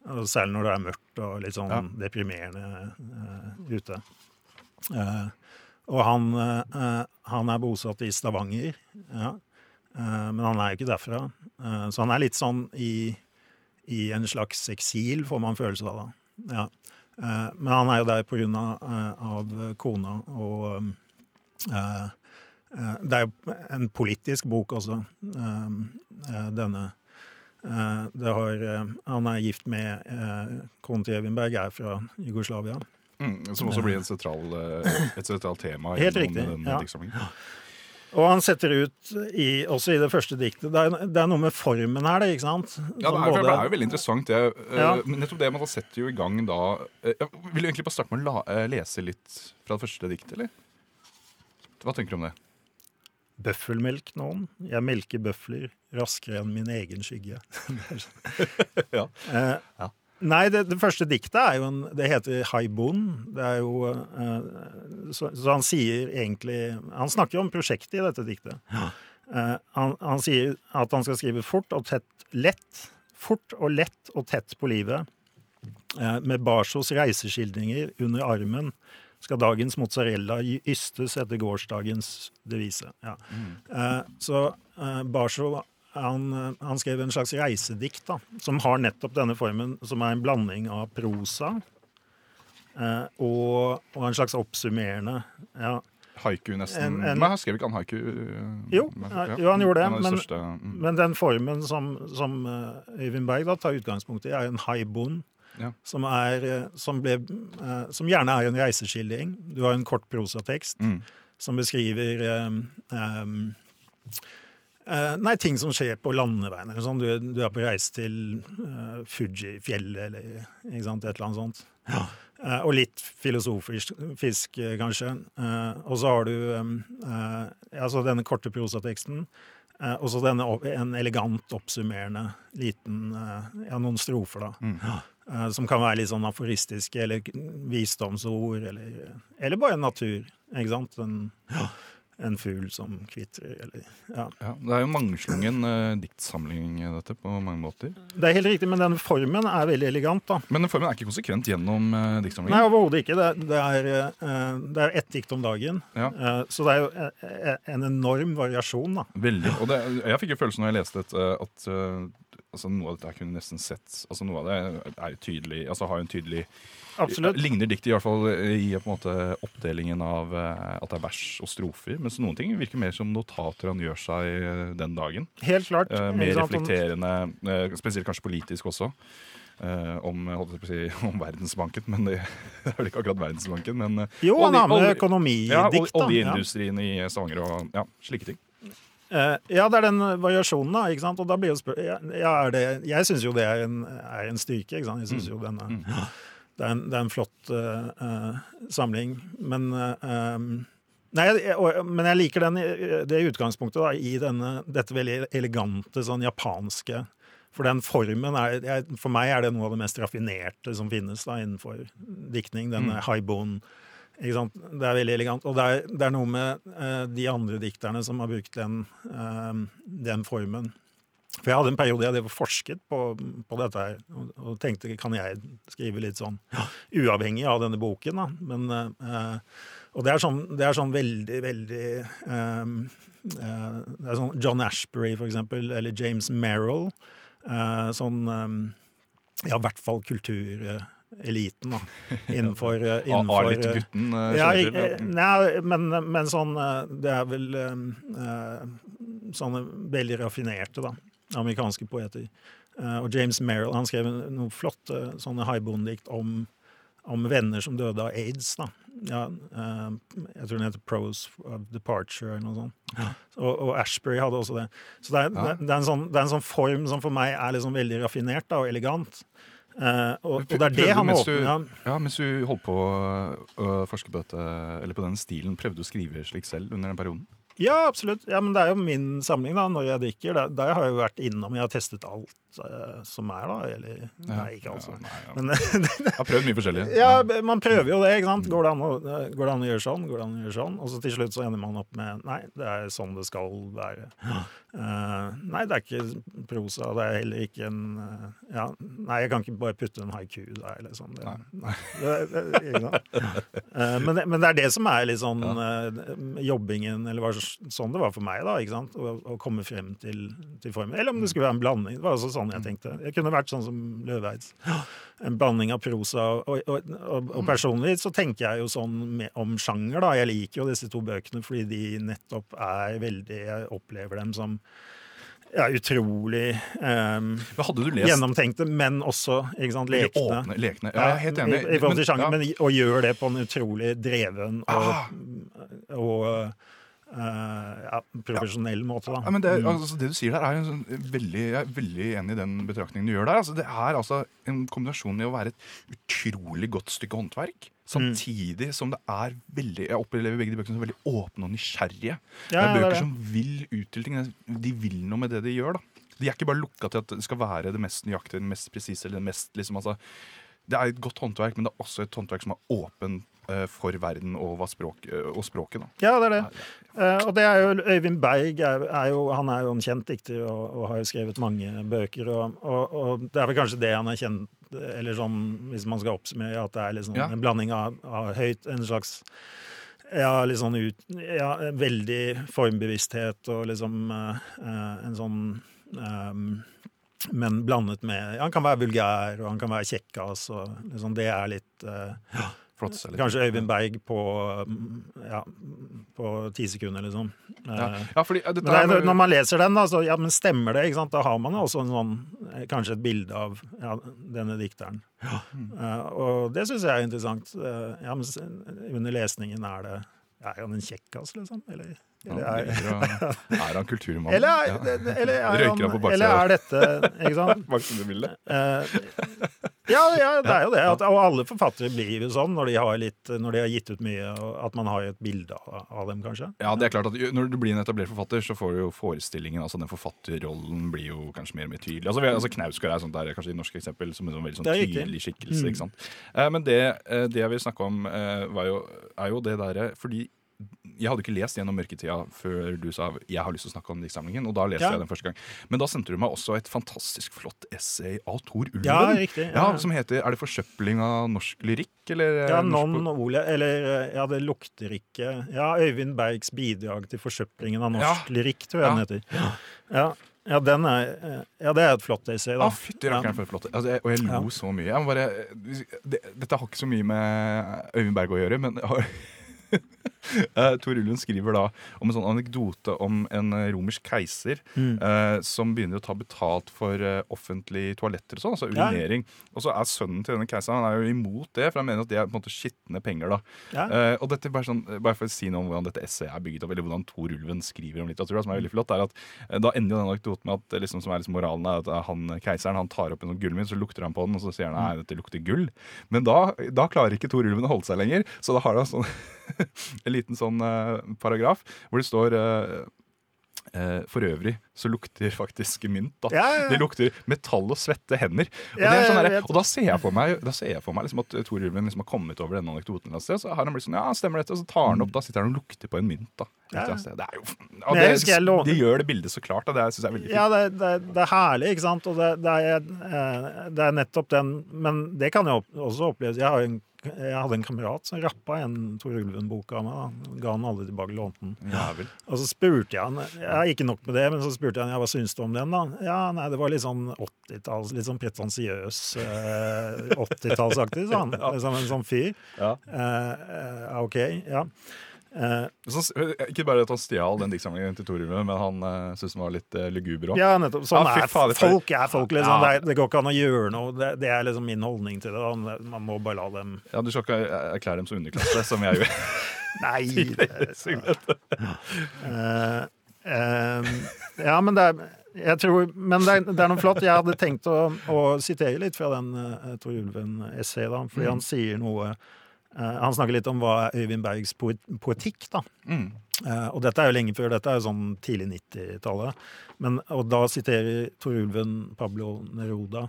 Speaker 2: Og Særlig når det er mørkt og litt sånn
Speaker 1: Ja.
Speaker 2: deprimerende uh, ute. Uh, og han, uh, han er bosatt i Stavanger, ja. Eh, men han er jo ikke derfra. Eh, så han er litt sånn i, i en slags eksil, får man følelse av. da. Ja. Eh, men han er jo der på grunn av, av kona og Det er jo en politisk bok også, denne. Det har, han er gift med Kona til Evinberg, er fra Jugoslavia.
Speaker 1: Mm, som også blir en sentral, et sentralt tema
Speaker 2: Helt riktig,
Speaker 1: den
Speaker 2: ja. Og han setter ut, i, også i det første diktet Det er, det er noe med formen her, det, ikke sant?
Speaker 1: Ja, det er,
Speaker 2: både-
Speaker 1: det er jo veldig interessant. Det, eh,
Speaker 2: Ja.
Speaker 1: nettopp det, man setter jo i gang da eh, Jeg vil du egentlig bare starte med å la, eh, lese litt fra det første diktet, eller? Hva tenker du om det?
Speaker 2: Bøffelmelk noen. Jeg melker bøfler raskere enn min egen skygge.
Speaker 1: Ja. Ja.
Speaker 2: Nei, det, det første diktet er jo en Det heter Haibon. Det er jo uh, så, så han sier egentlig Han snakker jo om prosjektet i dette diktet. Eh, han, han sier at han skal skrive fort og tett lett. Fort og lett og tett på livet. Uh, med Barsos reiseskildringer under armen skal dagens mozzarella ystes etter gårsdagens devise. Ja. Eh, så Barso han, eh, han skrev en slags reisedikt da, som har nettopp denne formen, som er en blanding av prosa eh, og, og en slags oppsummerende ja.
Speaker 1: Haiku, nesten.
Speaker 2: En- en-
Speaker 1: Men han skrev ikke han haiku? eh,
Speaker 2: Jo,
Speaker 1: men-
Speaker 2: ja, jo, han gjorde det,
Speaker 1: En de
Speaker 2: men-
Speaker 1: største, mm.
Speaker 2: Men den formen som, som eh, Øyvind Berg da tar utgangspunkt i, er en haibon.
Speaker 1: Ja.
Speaker 2: Som, er, som, ble, som gjerne er en reiseskildring. Du har en kort prosatekst
Speaker 1: Mm.
Speaker 2: som beskriver um, eh, Nei, ting som skjer på landeveien. eller Sånn. Du, du er på reise til uh, Fuji-fjellet eller et eller annet sånt. Eh, og litt filosofisk, fisk, eh, kanskje. Uh, og så har du eh, altså denne korte prosateksten. Eh, og så denne en elegant oppsummerende liten eh, Ja, noen strofer, da. Eh, som kan være litt sånn aforistiske, eller visdomsord, eller, eller bare natur. Ikke sant? En, en fugl som kvitrer, eller Ja.
Speaker 1: Ja, det er jo mangslungen eh, diktsamling, eh, dette, på mange måter.
Speaker 2: Det er helt riktig, men den formen er veldig elegant, da.
Speaker 1: Men den formen er ikke konsekvent gjennom diktsamlingen?
Speaker 2: Nei, overhodet ikke. Det, det, er, eh, det er ett dikt om dagen.
Speaker 1: Ja.
Speaker 2: Eh, så det er jo eh, en enorm variasjon, da.
Speaker 1: Veldig. Og det, jeg fikk jo følelsen når jeg leste dette, at eh, altså, noe av dette kunne nesten sett altså Noe av det er tydelig, altså har jo en tydelig
Speaker 2: Absolutt.
Speaker 1: Ligner diktet i hvert fall i på en måte oppdelingen av eh, at det er vers og strofer. Mens noen ting virker mer som notater han gjør seg eh, den dagen.
Speaker 2: Helt klart.
Speaker 1: Eh, mer reflekterende, eh, spesielt kanskje politisk også. Uh, om, si, om Verdensbanken, men det, det er vel ikke akkurat Verdensbanken. Men eh,
Speaker 2: Jo, han har med økonomidikt,
Speaker 1: ja, oljeindustrien ja. i Stavanger og ja, slike ting.
Speaker 2: Uh, ja, det er den variasjonen, da. ikke sant? Og da blir jo spør ja, det, Jeg syns jo det er en, er en styrke. ikke sant? Jeg synes jo den er, det, er en, det er en flott uh, samling. Men um, Nei, jeg, men jeg liker den, det utgangspunktet da, i denne, dette veldig elegante, sånn japanske For den formen er jeg, For meg er det noe av det mest raffinerte som finnes da, innenfor diktning. Denne haibon Ikke sant? Det er veldig elegant. Og det er, det er noe med uh, de andre dikterne som har brukt den, uh, den formen. For jeg hadde en periode jeg hadde forsket på, på dette her, og, og tenkte kan jeg skrive litt sånn uavhengig av denne boken. da. Men, eh, og det er, sånn, det er sånn veldig, veldig eh, eh, Det er sånn John Ashbury, for eksempel, eller James Merrill. eh, sånn eh, Ja, i hvert fall kultureliten, da. Innenfor, eh, innenfor
Speaker 1: A-litt-gutten uh,
Speaker 2: ja, nei, men, men sånn Det er vel eh, sånne veldig raffinerte, da. Amerikanske poeter. Eh, og James Merrill han skrev noen flotte sånne haibondedikt om, om venner som døde av aids. da. Ja, eh, jeg tror den heter 'Prose of Departure' eller noe sånt. Og, og Ashbury hadde også det. Så det er, det, det, er en sånn, det er en sånn form som for meg er liksom veldig raffinert da, og elegant. Uh, og, og det er det han
Speaker 1: mens du- Ja, Mens du holdt på å forske på dette, eller på den stilen, prøvde du å skrive slik selv under den perioden?
Speaker 2: Ja, absolutt. Ja, Men det er jo min samling da, når jeg drikker. Der, der har jeg jo vært innom. Jeg har testet alt uh, som er, da. Eller Nei, ikke alt.
Speaker 1: Ja, nei, ja.
Speaker 2: Men
Speaker 1: Jeg har prøvd mye forskjellig.
Speaker 2: ja, man prøver jo det, ikke sant. Går det, å, går det an å gjøre sånn? Går det an å gjøre sånn? Og så til slutt så ender man opp med nei, det er sånn det skal være. Uh, nei, det er ikke prosa. Det er heller ikke en uh, ja, Nei, jeg kan ikke bare putte en haiku der, liksom. Det, nei. Det, det, ikke sant? Eh, men, det, men det er det som er litt sånn eh, jobbingen, eller var sånn det var for meg, da. ikke sant? Å, å komme frem til, til formen. Eller om det skulle være en blanding. Det var også sånn jeg tenkte. Jeg kunne vært sånn som Løveids. En blanding av prosa og, og, og, og personlig så tenker jeg jo sånn med, om sjanger, da. Jeg liker jo disse to bøkene fordi de nettopp er veldig Jeg opplever dem som ja, utrolig
Speaker 1: um,
Speaker 2: gjennomtenkte, men også ikke sant, lekne.
Speaker 1: åpne, lekne. Ja, jeg er helt enig.
Speaker 2: I, i i men, sjanger,
Speaker 1: ja.
Speaker 2: men, og gjør det på en utrolig dreven og,
Speaker 1: Ah.
Speaker 2: og eh, ja, profesjonell måte, da.
Speaker 1: Ja, men det,
Speaker 2: Mm.
Speaker 1: altså, det du sier der, er jo sånn veldig, jeg er veldig enig i den betraktningen du gjør der. Altså, det er altså en kombinasjon i å være et utrolig godt stykke håndverk, samtidig som det er veldig Jeg opplever begge de bøkene som veldig åpne og nysgjerrige.
Speaker 2: Ja, det er
Speaker 1: bøker
Speaker 2: det.
Speaker 1: som vil ut til ting. De vil noe med det de gjør. da. De er ikke bare lukka til at det skal være det mest nøyaktige, det mest presise eller det mest liksom, altså, Det er et godt håndverk, men det er også et håndverk som er åpen eh, for verden og, språk, eh, og språket. da.
Speaker 2: Ja, det er det. Eh, og det er jo Øyvind Berg er, er jo, han er jo en kjent dikter og, og har jo skrevet mange bøker. Og, og, og det er vel kanskje det han er kjent Eller sånn, hvis man skal oppsummere, at det er liksom
Speaker 1: Ja.
Speaker 2: en blanding av, av høyt En slags ja, litt sånn ut, ja, veldig formbevissthet og liksom eh, eh, en sånn um, Men blandet med Han kan være vulgær, og han kan være kjekkas, og liksom det er litt eh,
Speaker 1: Flott å litt.
Speaker 2: Kanskje Øyvind Berg på mm, ja, på ti sekunder, liksom.
Speaker 1: Ja,
Speaker 2: Eh,
Speaker 1: ja fordi
Speaker 2: det når man leser den, da, så ja, men stemmer det? ikke sant? Da har man også en sånn, eh, kanskje et bilde av ja, denne dikteren. Eh, og det syns jeg er interessant. Uh, ja, men under lesningen er det Er han en kjekkas, liksom? Eller, eller, er,
Speaker 1: er han kulturmann?
Speaker 2: eller, er,
Speaker 1: Ja.
Speaker 2: eller, er,
Speaker 1: Røyker han på baksida?
Speaker 2: eller er dette Ikke sant?
Speaker 1: Baksidebille.
Speaker 2: Eh, ja, ja, det er jo det. At, og alle forfattere blir jo sånn når de har, litt, når de har gitt ut mye, at man har et bilde av, av dem, kanskje.
Speaker 1: Ja, det er klart at Når du blir en etablert forfatter, så får du jo forestillingen, altså den forfatterrollen blir jo kanskje mer og mer tydelig. Altså, altså Knausgård er sånt der, kanskje i norsk eksempel som en sånn veldig sånn tydelig skikkelse. ikke sant? Eh, men det, eh, det jeg vil snakke om, var jo, er jo det derre Fordi jeg hadde ikke lest gjennom mørketida før du sa jeg har lyst til å snakke om diktsamlingen. Og da leste
Speaker 2: Ja.
Speaker 1: jeg den første gang. Men da sendte du meg også et fantastisk flott essay av Tor Ulven.
Speaker 2: Ja, riktig, ja.
Speaker 1: Som heter Er det forsøpling av norsk lyrikk? Eller, eh,
Speaker 2: Ja, non ole, eller ja, det lukter ikke Ja, Øyvind Bergs bidrag til forsøplingen av norsk lyrikk, tror jeg den heter. Ja, ja, den er, eh, ja, det er et flott essay, da.
Speaker 1: Ja, fytti rakkeren for et flott altså, jeg, Og jeg lo
Speaker 2: Ja.
Speaker 1: så mye. Bare, det, dette har ikke så mye med Øyvind Berg å gjøre, men har- Eh, Tor Ulven skriver da om en sånn anekdote om en eh, romersk keiser
Speaker 2: Mm.
Speaker 1: eh, som begynner å ta betalt for eh, offentlige toaletter og sånn, altså
Speaker 2: Ja.
Speaker 1: Og så er sønnen til denne keiseren han er jo imot det, for han mener at det er på en måte skitne penger. da.
Speaker 2: Ja.
Speaker 1: Eh, og dette bare, sånn, bare for å si noe om hvordan dette essayet er bygget opp, eller hvordan Tor Ulven skriver om litteratur, da, som er veldig flott, er at eh, da ender jo den anekdoten med at eh, liksom, som er liksom moralen er at eh, han keiseren han tar opp en sånn gullmynt, så lukter han på den, og så sier han nei, dette lukter gull. Men da, da klarer ikke Tor Ulven å holde seg lenger, så da har han sånn, liten sånn eh, paragraf hvor det står eh, Eh, for øvrig så lukter faktisk mynt. da
Speaker 2: Ja, ja, ja.
Speaker 1: Det lukter metall og svette hender. Og, er sånn
Speaker 2: der,
Speaker 1: og da ser jeg for meg, da ser jeg for meg liksom at Tor Ulven liksom har kommet over denne anekdoten. Så har han blitt sånn, ja, stemmer dette, og så tar han opp, da sitter han og lukter på en mynt. da. Det er jo det, det gjør det bildet så klart. Da. Det syns jeg er veldig fint.
Speaker 2: Ja, det, det, det er herlig, ikke sant? Og det, det, er, det er nettopp den Men det kan jo også oppleves Jeg, har jo en, jeg hadde en kamerat som rappa en Tor Ulven-bok av meg. Da. Ga han aldri tilbake, lånte den.
Speaker 1: Jævel.
Speaker 2: Og så spurte jeg han jeg Ikke nok med det, men så spurte jeg han ja, hva syns du om den. da? Ja, nei, Det var litt sånn 80-talls, litt sånn pretensiøs eh, 80-tallsaktig, sa han. Liksom en sånn fyr.
Speaker 1: Ja.
Speaker 2: Eh, eh, ja, OK. Ja. Eh,
Speaker 1: Så, ikke bare at han stjal den diktsamlingen til Tor men han uh, syntes den var litt uh, luguber òg.
Speaker 2: Ja, nettopp. Sånn
Speaker 1: Ja,
Speaker 2: er
Speaker 1: fader,
Speaker 2: folk. er folk liksom.
Speaker 1: Ja.
Speaker 2: det, er, det går ikke an å gjøre noe. Det, det er liksom min holdning til det. Da. Man må bare la dem
Speaker 1: Ja, du skal ikke erklære dem som underklasse, som jeg gjør.
Speaker 2: Nei! Eh, eh, ja, men det er jeg tror, Men det er, det er noe flott. Jeg hadde tenkt å, å sitere litt fra den uh, Tor Ulven-essayet, fordi han sier noe eh, Han snakker litt om hva er Øyvind Bergs poet, poetikk, da.
Speaker 1: Mm.
Speaker 2: Eh, og dette er jo lenge før. Dette er jo sånn tidlig 90-tallet. Og da siterer Tor Ulven Pablo Neruda.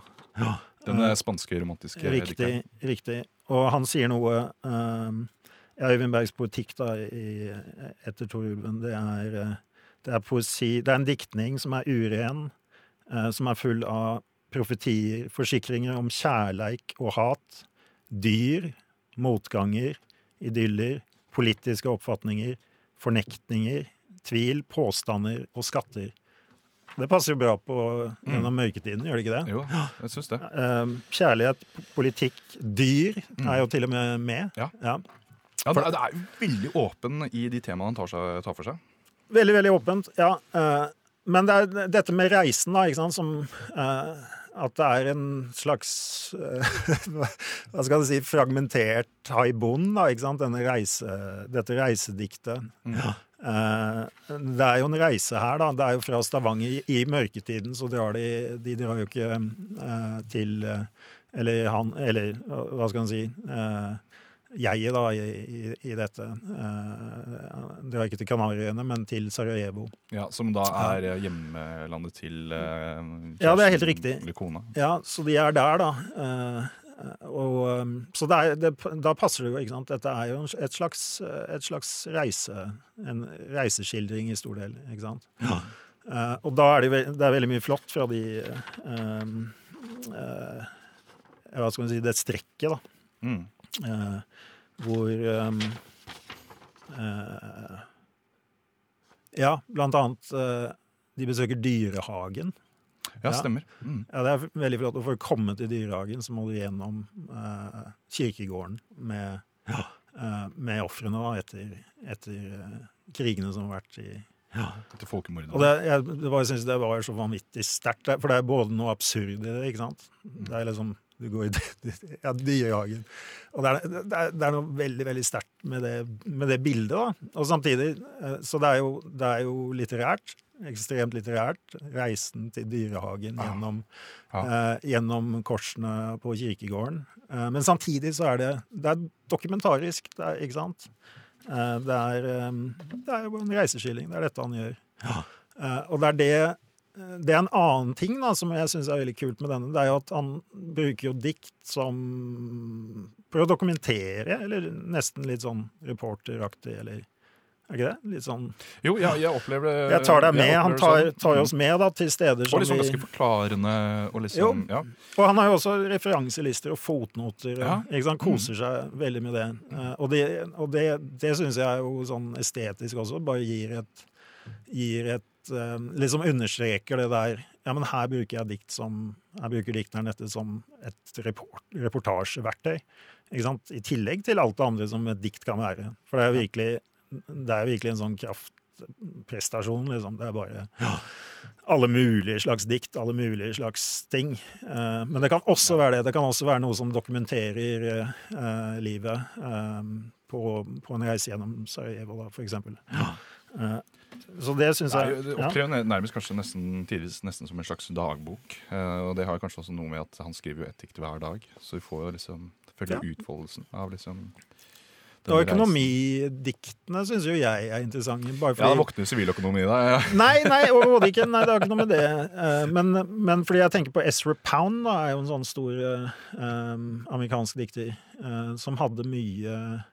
Speaker 1: Den eh, spanske romantiske
Speaker 2: Riktig.
Speaker 1: dikteren.
Speaker 2: riktig. Og han sier noe um, ja, Øyvind Bergs poetikk da, i, etter Tor Ulven, det er, eh, det er poesi Det er en diktning som er uren, eh, som er full av profetier, forsikringer om kjærleik og hat, dyr, motganger, idyller, politiske oppfatninger, fornektninger, tvil, påstander og skatter. Det passer jo bra på gjennom mørketiden, gjør det ikke det?
Speaker 1: Jo, jeg synes det.
Speaker 2: Eh, kjærlighet, politikk, dyr er jo til og med med.
Speaker 1: Ja.
Speaker 2: Ja.
Speaker 1: Ja, det, er- det er jo veldig åpen i de temaene han tar, seg, tar for seg.
Speaker 2: Veldig, veldig åpent. Ja. eh, men det er dette med reisen, da, ikke sant, som eh, At det er en slags eh, Hva skal jeg si Fragmentert haibon, da, ikke sant? Denne reise, dette reisediktet. Ja. det er jo en reise her, da. Det er jo fra Stavanger. I, i mørketiden så drar de De drar jo ikke eh, til eh, Eller han Eller hva skal en si? Eh, jeget da i, i, dette. Uh, drar ikke til Kanariøyene, men til Sarajevo.
Speaker 1: Ja, Som da er hjemmelandet hjemlandet til eh,
Speaker 2: Ja, det er helt riktig.
Speaker 1: Kona.
Speaker 2: Ja, så de er der, da. Eh, og, um, så det er, det, da passer det jo, ikke sant. Dette er jo et slags, et slags reise. En reiseskildring i stor del, ikke sant. Eh, og da er det, det er veldig mye flott fra de eh, eh, Hva skal man si Det strekket, da.
Speaker 1: Mm.
Speaker 2: Eh, hvor um, eh, Ja, blant annet eh, De besøker dyrehagen.
Speaker 1: Ja,
Speaker 2: Ja.
Speaker 1: stemmer. Mm.
Speaker 2: Ja, Det er veldig flott. Og For å komme til dyrehagen så må du gjennom eh, kirkegården med, eh, med ofrene da, etter, etter krigene som har vært i
Speaker 1: Til folkemordet.
Speaker 2: Og det, jeg, det var, jeg synes det var så vanvittig sterkt, for det er både noe absurd i det, ikke sant? Det er liksom Du går i ja, dyrehagen. Og det er, det, er, det er noe veldig, veldig sterkt med det, med det bildet, da. Og samtidig eh, Så det er jo, det er jo litterært. Ekstremt litterært. Reisen til dyrehagen gjennom,
Speaker 1: Ja.
Speaker 2: eh, gjennom korsene på kirkegården. Eh, men samtidig så er det, det er dokumentarisk, det er, ikke sant? Eh, det, er, eh, det jo en reiseskilling. Det er dette han gjør. Eh, og det er det det er en annen ting da, som jeg syns er veldig kult med denne. Det er jo at han bruker jo dikt som Prøver å dokumentere, eller nesten litt sånn reporteraktig, eller Er ikke det? Litt sånn
Speaker 1: Jo, jeg, jeg opplever det
Speaker 2: Jeg tar deg med. Han tar,
Speaker 1: sånn.
Speaker 2: tar oss med da, til steder som
Speaker 1: Og
Speaker 2: som
Speaker 1: liksom ganske forklarende og liksom ja.
Speaker 2: og han har jo også referanselister og fotnoter.
Speaker 1: Ja.
Speaker 2: Ikke sant? Koser seg veldig med det. Eh, Og det, og det, det syns jeg er jo sånn estetisk også. Bare gir et, gir et eh, Liksom understreker det der Ja, men her bruker jeg dikt som Her bruker dikteren dette som et report, reportasjeverktøy. Ikke sant? I tillegg til alt det andre som et dikt kan være. For det er jo virkelig, det er virkelig en sånn kraftprestasjon, liksom. Det er bare alle mulige slags dikt, alle mulige slags ting. Eh, men det kan også være det. Det kan også være noe som dokumenterer eh, livet på, på en reise gjennom Sarajevo, da, for eksempel. Eh, så det syns
Speaker 1: er
Speaker 2: jeg
Speaker 1: det
Speaker 2: ja.
Speaker 1: opptrer nærmest kanskje nesten, tidvis nesten som en slags dagbok. Eh, og det har kanskje også noe med at han skriver jo ett dikt hver dag. Så vi får jo liksom følge
Speaker 2: Ja.
Speaker 1: utfoldelsen av liksom
Speaker 2: Og
Speaker 1: reisen.
Speaker 2: økonomidiktene syns jo jeg er interessante. Bare
Speaker 1: Ja, det
Speaker 2: fordi
Speaker 1: våkner siviløkonomi deg. Ja.
Speaker 2: Nei, nei, overhodet ikke. Nei, det har ikke noe med det. Eh, Men, men fordi jeg tenker på Ezra Pound, da, er jo en sånn stor eh, eh, amerikansk dikter eh, som hadde mye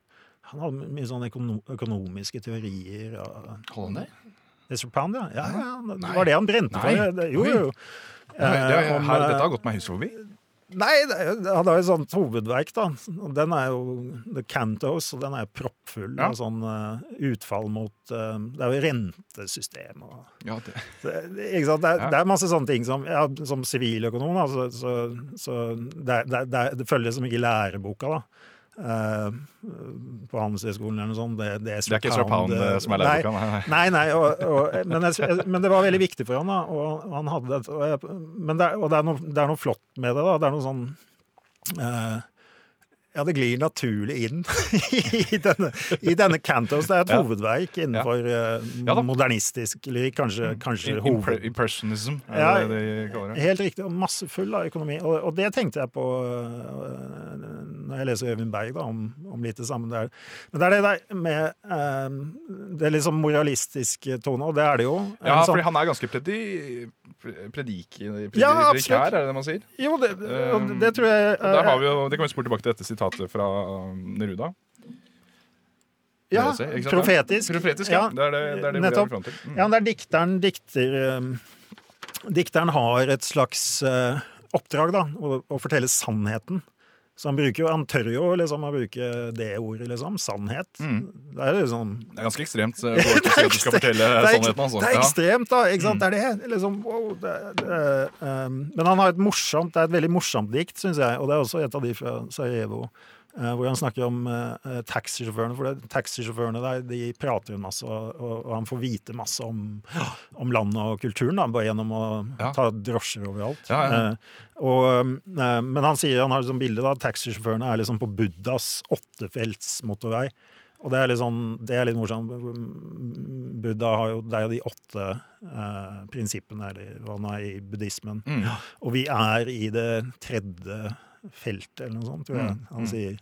Speaker 2: Han hadde mye sånne økono økonomiske teorier. Og,
Speaker 1: Hold han?
Speaker 2: Ezra Pound, ja. ja, ja det var det han brente for. Det- Jo, jo. det,
Speaker 1: ja,
Speaker 2: Eh, om,
Speaker 1: her,
Speaker 2: eh,
Speaker 1: dette har gått meg hus forbi.
Speaker 2: Nei, det, han har et sånt hovedverk, da. Den er jo The Cantos, og den er proppfull
Speaker 1: Ja.
Speaker 2: av sånn eh, utfall mot Det er jo rentesystem og
Speaker 1: Ja, det.
Speaker 2: det, ikke sant? Det, er,
Speaker 1: Ja.
Speaker 2: det er masse sånne ting som ja, Som siviløkonom, da, så, så, så det, er- det, er- det, er- det følger liksom ikke læreboka, da. Eh, på Handelshøyskolen eller noe sånt. Det, det,
Speaker 1: det er ikke Strapound Pound eh, som er læreboka. Nei, nei.
Speaker 2: Nei, og, og, men, jeg, men det var veldig viktig for han, da. Og han hadde og, jeg, men det, er- og det, er noe, det er noe flott med det. da, Det er noe sånn eh, Ja, det glir naturlig inn i denne, i denne Cantos. Det er et
Speaker 1: Ja.
Speaker 2: hovedverk innenfor eh,
Speaker 1: Ja
Speaker 2: modernistisk lyrikk. Kanskje, kanskje hoved...
Speaker 1: impressionism, er
Speaker 2: Ja,
Speaker 1: det de kaller det.
Speaker 2: Helt riktig, og masse full av økonomi. Og, og det tenkte jeg på øh, når jeg leser Øyvind Berg da, om, om litt det samme. Der. Men det er det der med øh, det liksom moralistiske tone, og det er det jo.
Speaker 1: Ja,
Speaker 2: sånn-
Speaker 1: fordi han er ganske predi, pre- predik,
Speaker 2: Ja, absolutt.
Speaker 1: er det det man sier?
Speaker 2: Jo, det, det, det tror jeg
Speaker 1: uh, der har vi jo, Det kan vi spore tilbake til dette sitatet fra um, Neruda.
Speaker 2: ja,
Speaker 1: ikke
Speaker 2: profetisk.
Speaker 1: Profetisk, ja. Det er det, det, er det
Speaker 2: nettopp.
Speaker 1: til. Mm.
Speaker 2: Ja, det er dikteren dikter um, Dikteren har et slags uh, oppdrag, da, å, å fortelle sannheten. Så han bruker jo, han tør jo liksom å bruke det ordet, liksom. Sannhet.
Speaker 1: Mm.
Speaker 2: Det er liksom
Speaker 1: Det er ganske ekstremt. eh, du skal fortelle
Speaker 2: det er,
Speaker 1: sannheten. Altså.
Speaker 2: det er
Speaker 1: Mm.
Speaker 2: ekstremt, da. Ikke sant? Det er det. Liksom, wow, det, det, um, men han har et morsomt, det er et veldig morsomt dikt, syns jeg. Og det er også et av de fra Sarajevo. Eh, hvor han snakker om uh, taxisjåførene. For taxisjåførene der de prater jo masse, og, og, han får vite masse om, om landet og kulturen da, bare gjennom å
Speaker 1: Ja.
Speaker 2: ta drosjer overalt.
Speaker 1: Ja, ja.
Speaker 2: Eh, og, eh, men han sier han har et sånt bilde da, taxisjåførene er liksom på Buddhas åttefelts motorvei. Og det er litt sånn, det er litt morsomt. Buddha har jo, det er jo de åtte eh, prinsippene eller hva nå er i buddhismen.
Speaker 1: Mm.
Speaker 2: Og vi er i det tredje feltet, eller noe sånt, tror jeg
Speaker 1: Mm,
Speaker 2: han
Speaker 1: mm.
Speaker 2: sier.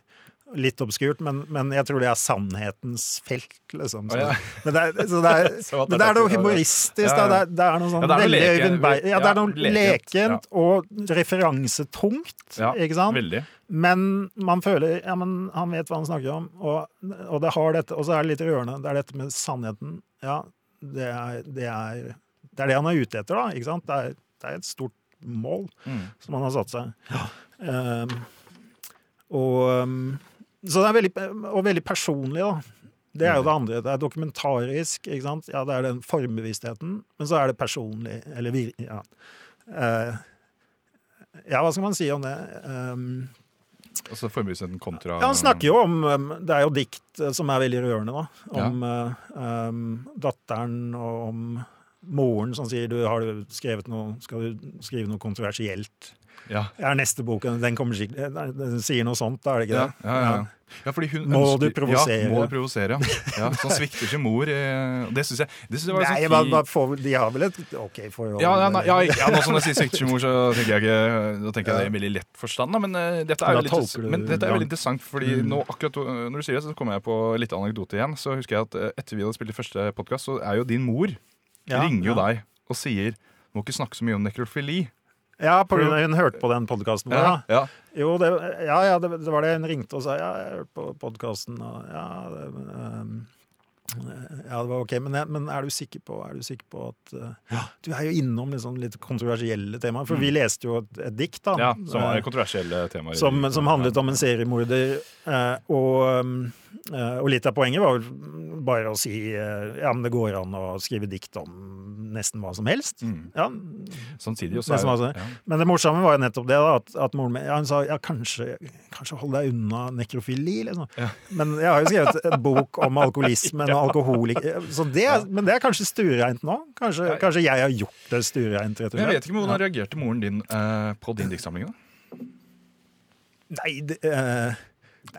Speaker 2: Litt obskurt, men, men jeg tror det er sannhetens felt, liksom. Så,
Speaker 1: ja.
Speaker 2: men, det er, så det er, men det er noe
Speaker 1: ja, ja.
Speaker 2: humoristisk.
Speaker 1: Ja, ja.
Speaker 2: Det, er, det er noe sånn
Speaker 1: Ja,
Speaker 2: veldig Øyvind Berg. Ja,
Speaker 1: ja,
Speaker 2: det er noe
Speaker 1: lekent,
Speaker 2: og referansetungt, ikke sant?
Speaker 1: Veldig.
Speaker 2: Men man føler ja, men han vet hva han snakker om, og, og det har dette, og så er det litt rørende. Det er dette med sannheten. Ja, det er det, er, det, er det han er ute etter, da. ikke sant? Det er, det er et stort mål
Speaker 1: Mm.
Speaker 2: som han har satt seg. Um, og um, Så det er veldig, og veldig personlig, da. Det er jo det andre. Det er dokumentarisk. ikke sant? Ja, Det er den formbevisstheten, men så er det personlig. Eller vir... Ja. Uh, ja, hva skal man si om det? Um,
Speaker 1: Altså formbevisstheten kontra
Speaker 2: ja, han snakker jo om Det er jo dikt eh, som er veldig rørende, da. Om eh, um, datteren og om moren som sier du har du skrevet noe, skal du skrive noe kontroversielt.
Speaker 1: Ja.
Speaker 2: Er neste boken den kommer den, sier noe sånt, da er det ikke
Speaker 1: Ja,
Speaker 2: det?
Speaker 1: ja, ja. ja, fordi hun
Speaker 2: Må
Speaker 1: ønsker,
Speaker 2: du provosere?
Speaker 1: Ja, må du provosere. Ja. Ja, sånn svikter ikke mor. eh, Det syns jeg, det synes jeg var
Speaker 2: Nei, sånn,
Speaker 1: fint.
Speaker 2: hva får, de har vel et OK forhold?
Speaker 1: Ja, ja, nei, ja, ja, nå som jeg sier svikter ikke mor, så tenker jeg ikke Da tenker jeg det i veldig lett forstand, da. Men, uh, dette er, litt,
Speaker 2: du
Speaker 1: men dette er veldig interessant, fordi
Speaker 2: Mm.
Speaker 1: nå, akkurat eh, når du sier det, så kommer jeg på litt anekdote igjen. Så husker jeg at eh, etter vi hadde spilt i første podkast, så er jo din mor
Speaker 2: Ja,
Speaker 1: ringer jo
Speaker 2: ja.
Speaker 1: deg og sier må ikke snakke så mye om nekrofili.
Speaker 2: Ja, på grunn av hun hørte på den podkasten vår.
Speaker 1: Ja,
Speaker 2: Ja. Jo, det, ja, ja, det, det var det hun ringte og sa. Ja, jeg hørte på podkasten, og ja det, um, ja, det var ok. Men, jeg, men er du sikker på, er du sikker på at uh, Du er jo innom liksom litt kontroversielle temaer. For vi leste jo et, et dikt, da.
Speaker 1: ja, som var kontroversielle temaer.
Speaker 2: som, som handlet om en seriemorder. Uh, og, um, og litt av poenget var bare å si eh, ja, men det går an å skrive dikt om nesten hva som helst.
Speaker 1: Mm.
Speaker 2: Ja,
Speaker 1: Samtidig også
Speaker 2: Nesten
Speaker 1: jo- ja.
Speaker 2: men det morsomme var jo nettopp det, da, at, at moren min ja, sa ja, kanskje, kanskje hold deg unna nekrofili. Liksom.
Speaker 1: Ja.
Speaker 2: Men jeg har jo skrevet en bok om alkoholismen og alkoholik... Så Men det er kanskje stuereint nå? Kanskje, kanskje jeg har gjort det stuereint, rett og
Speaker 1: jeg vet ikke hvordan reagerte moren din eh, på din diktsamling. da?
Speaker 2: Nei, det, eh,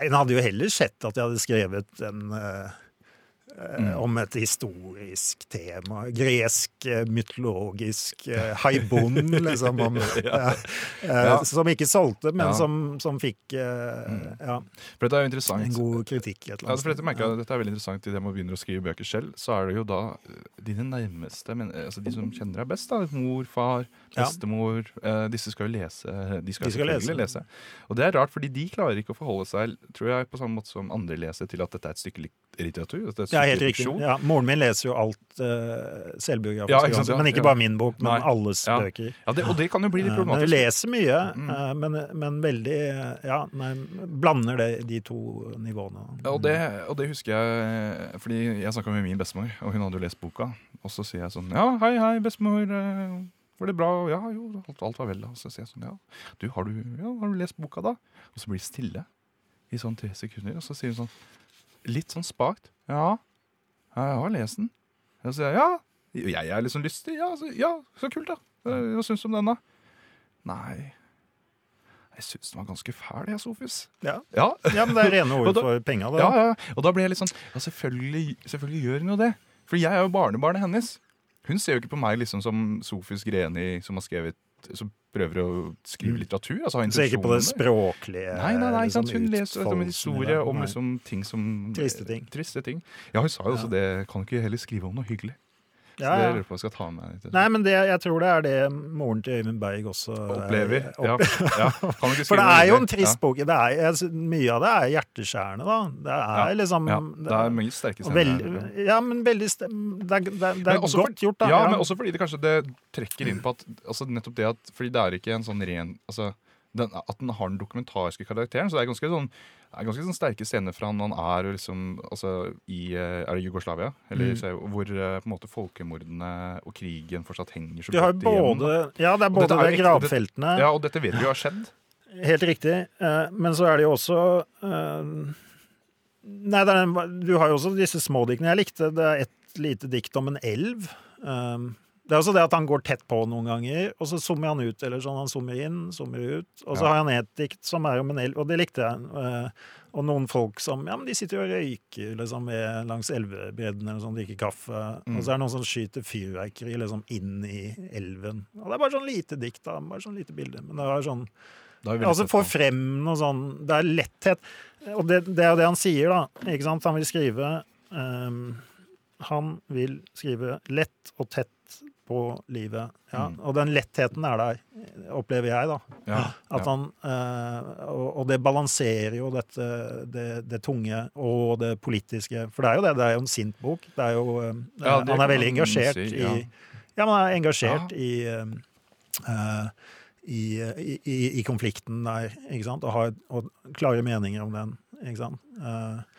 Speaker 2: hun hadde jo heller sett at jeg hadde skrevet en eh,
Speaker 1: Mm.
Speaker 2: om et historisk tema. Gresk, eh, mytologisk eh, haibon, liksom. Om, ja. Ja. Som ikke solgte, men
Speaker 1: Ja.
Speaker 2: som, som fikk eh, ja,
Speaker 1: For dette er jo interessant.
Speaker 2: en god kritikk. Et eller annet
Speaker 1: for dette merker jeg, dette er veldig interessant i det med å skrive bøker selv. Så er det jo da dine nærmeste, men, altså de som kjenner deg best, da, mor, far, bestemor, disse skal jo lese. De skal,
Speaker 2: De skal
Speaker 1: lese. lese. Og det er rart, fordi de klarer ikke å forholde seg, tror jeg, på samme måte som andre leser, til at dette er et stykke lik- litteratur. Det er
Speaker 2: Ja, helt riktig. Ja, moren min leser jo alt uh, selvbiografisk,
Speaker 1: Ja, ikke sant, ja,
Speaker 2: men ikke bare min bok, men
Speaker 1: Nei.
Speaker 2: alles
Speaker 1: Ja.
Speaker 2: bøker.
Speaker 1: Ja, det, og det kan jo bli litt
Speaker 2: problematisk. Men hun
Speaker 1: problematisk.
Speaker 2: leser mye,
Speaker 1: Mm.
Speaker 2: uh, men, men veldig eh, Ja, nei, blander det, de to nivåene.
Speaker 1: Ja, og, det, og det husker jeg Fordi jeg snakka med min bestemor, og hun hadde jo lest boka. Og så sier jeg sånn Ja, hei, hei, bestemor. eh, Var det bra? Ja, jo, alt, alt var vel. Og så sier jeg sånn Ja, du, har du, ja, har du lest boka, da? Og så blir det stille i sånn tre sekunder, og så sier hun sånn Litt sånn spakt. Ja, jeg har lest den. Og så sier jeg ja. Jeg er liksom lystig. Ja, så, ja, så kult, da. Hva syns du om den, da? Nei. Jeg syns den var ganske fæl, jeg, Sofus.
Speaker 2: Ja.
Speaker 1: Ja,
Speaker 2: ja, men det er rene ord for penga, det.
Speaker 1: ja, ja, og da ble jeg litt sånn Ja, selvfølgelig, selvfølgelig gjør hun jo det. For jeg er jo barnebarnet hennes. Hun ser jo ikke på meg liksom som Sofus Greni som har skrevet Som prøver å skrive litteratur. Altså, har
Speaker 2: Så ikke på det språklige
Speaker 1: Nei, nei, nei,
Speaker 2: liksom,
Speaker 1: Hun leser
Speaker 2: utfoldelsen i
Speaker 1: historie om liksom, ting som
Speaker 2: Triste ting.
Speaker 1: Triste ting. Ja, hun sa jo også det. Kan ikke heller skrive om noe hyggelig? Så
Speaker 2: Ja,
Speaker 1: det lurer på om jeg skal ta med.
Speaker 2: Nei, men det, jeg tror det er det moren til Øyvind Berg også er-
Speaker 1: Opplever. Ja,
Speaker 2: opp-
Speaker 1: ja.
Speaker 2: For det er jo en trist bok. Er, mye av det er hjerteskjærende, da. Det er
Speaker 1: Ja,
Speaker 2: liksom
Speaker 1: Ja, det er mye sterke scener.
Speaker 2: veld. Ja, men veldig Det er, det er, det er godt gjort, da.
Speaker 1: Ja, men også fordi det kanskje det trekker inn på at altså nettopp det at Fordi det er ikke en sånn ren altså, den, At den har den dokumentariske karakteren. Så det er ganske sånn det er ganske sånn sterke scener fra når han er liksom, altså, i eh, er det Jugoslavia, eller,
Speaker 2: Mm.
Speaker 1: så, hvor eh, måte folkemordene og krigen fortsatt henger så godt igjen.
Speaker 2: både Ja, det er både
Speaker 1: er
Speaker 2: det
Speaker 1: ekte-
Speaker 2: gravfeltene
Speaker 1: Ja, og dette vet vi jo har skjedd.
Speaker 2: Helt riktig. Eh, Men så er det jo også Nei, det er du har jo også disse smådiktene. Jeg likte det er et lite dikt om en elv. Eh, Det er også det at han går tett på noen ganger, og så zoomer han ut. eller sånn, Han zoomer inn, zoomer ut. Og så
Speaker 1: Ja.
Speaker 2: har han et dikt som er om en elv, og det likte jeg. Eh, Og noen folk som ja, men de sitter jo og røyker liksom, langs elvebredden eller sånn, drikker kaffe.
Speaker 1: Mm.
Speaker 2: Og så er det noen som skyter fyrverkeri liksom, inn i elven. Og det er bare sånn lite dikt, da. Bare sånn lite bilde. Men det er sånn Altså
Speaker 1: få
Speaker 2: frem noe sånn Det er letthet. Og det, det er jo det han sier, da. Ikke sant? Han vil skrive um, Han vil skrive lett og tett på livet. Ja.
Speaker 1: Mm.
Speaker 2: Og den lettheten er der, opplever jeg, da.
Speaker 1: Ja,
Speaker 2: At
Speaker 1: ja.
Speaker 2: han, eh, og, og det balanserer jo dette, det, det tunge og det politiske. For det er jo det, det er jo en sint bok. Det er jo, eh, han er veldig engasjert
Speaker 1: si,
Speaker 2: i
Speaker 1: ja.
Speaker 2: Han er engasjert i, eh, eh, i, i, i, konflikten der, ikke sant? Og har og klare meninger om den, ikke sant? Eh,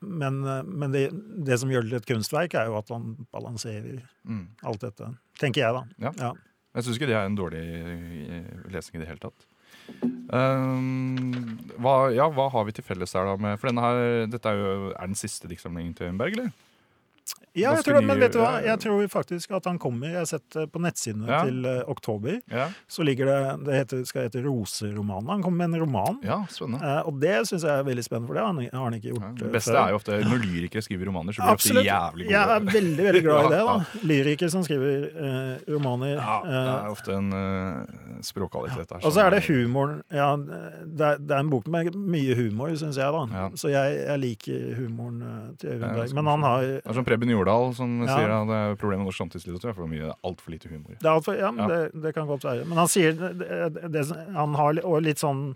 Speaker 2: men men, det, det som gjør det til et kunstverk, er jo at han balanserer
Speaker 1: Mm.
Speaker 2: alt dette. Tenker jeg, da.
Speaker 1: Ja.
Speaker 2: Ja.
Speaker 1: Jeg syns ikke det er en dårlig eh, lesning i det hele tatt. Um, hva, ja, hva har vi til felles her, da? Med, for denne her, dette er jo Er den siste diktsamlingen til Øyenberg, eller?
Speaker 2: Ja, jeg tror, det, men vet du hva?
Speaker 1: ja, ja.
Speaker 2: Jeg tror faktisk at han kommer. Jeg har sett eh, på nettsidene
Speaker 1: Ja.
Speaker 2: til uh, oktober,
Speaker 1: Ja,
Speaker 2: så ligger det Det heter, skal hete Roseromanen. Han kommer med en roman.
Speaker 1: ja spennende.
Speaker 2: Uh, og det syns jeg er veldig spennende, for det har han, har han ikke
Speaker 1: Ja,
Speaker 2: gjort
Speaker 1: det
Speaker 2: eh,
Speaker 1: beste
Speaker 2: før.
Speaker 1: er jo ofte når lyrikere skriver romaner, så blir de ofte jævlig gode.
Speaker 2: Jeg er veldig veldig glad i det. Da Lyrikere som skriver uh, romaner.
Speaker 1: Ja, det er ofte en språkkvalitet der.
Speaker 2: og så er det humoren. Ja, det, er, det er en bok med mye humor, syns jeg. da
Speaker 1: Ja.
Speaker 2: Så jeg, jeg liker humoren til Øyvind Berg. Men han har
Speaker 1: Preben Jordal som
Speaker 2: Ja.
Speaker 1: sier at det er problemet med norsk samtidslitteratur er for mye altfor lite humor.
Speaker 2: Det er alt for, ja,
Speaker 1: Ja.
Speaker 2: Det, det kan godt være. Men han sier det, det, det, Han har li- litt sånn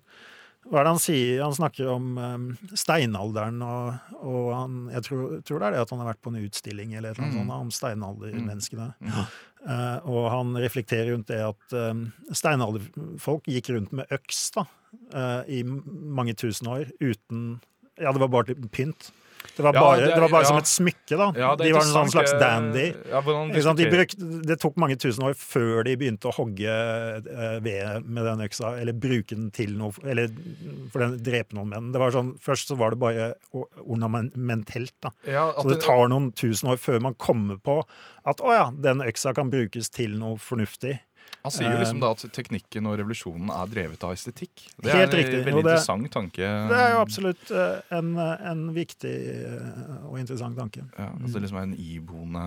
Speaker 2: Hva er det han sier? Han snakker om um, steinalderen, og, og han, jeg tror, tror det er det at han har vært på en utstilling eller et eller annet
Speaker 1: Mm.
Speaker 2: sånt, om steinaldermenneskene.
Speaker 1: Mm.
Speaker 2: Uh, og han reflekterer rundt det at um, steinalderfolk gikk rundt med øks da, uh, i mange tusen år uten Ja, det var bare til pynt. Det var
Speaker 1: Ja,
Speaker 2: bare,
Speaker 1: det er-
Speaker 2: det var bare
Speaker 1: ja.
Speaker 2: som et smykke, da.
Speaker 1: Ja,
Speaker 2: de var en sånn slags
Speaker 1: eh,
Speaker 2: dandy.
Speaker 1: Ja?
Speaker 2: De brukte, det tok mange tusen år før de begynte å hogge eh, ved med den øksa, eller bruke den til noe, eller for den drepe noen med den. Det var sånn, først så var det bare ornamentelt. da.
Speaker 1: ja,
Speaker 2: Så det tar noen tusen år før man kommer på at å ja, den øksa kan brukes til noe fornuftig.
Speaker 1: Han sier jo liksom da at teknikken og revolusjonen er drevet av estetikk. Det
Speaker 2: Helt
Speaker 1: er
Speaker 2: riktig,
Speaker 1: en veldig
Speaker 2: det-
Speaker 1: interessant tanke.
Speaker 2: Det er jo absolutt eh, en, en viktig eh, og interessant tanke.
Speaker 1: Ja, altså det liksom er en iboende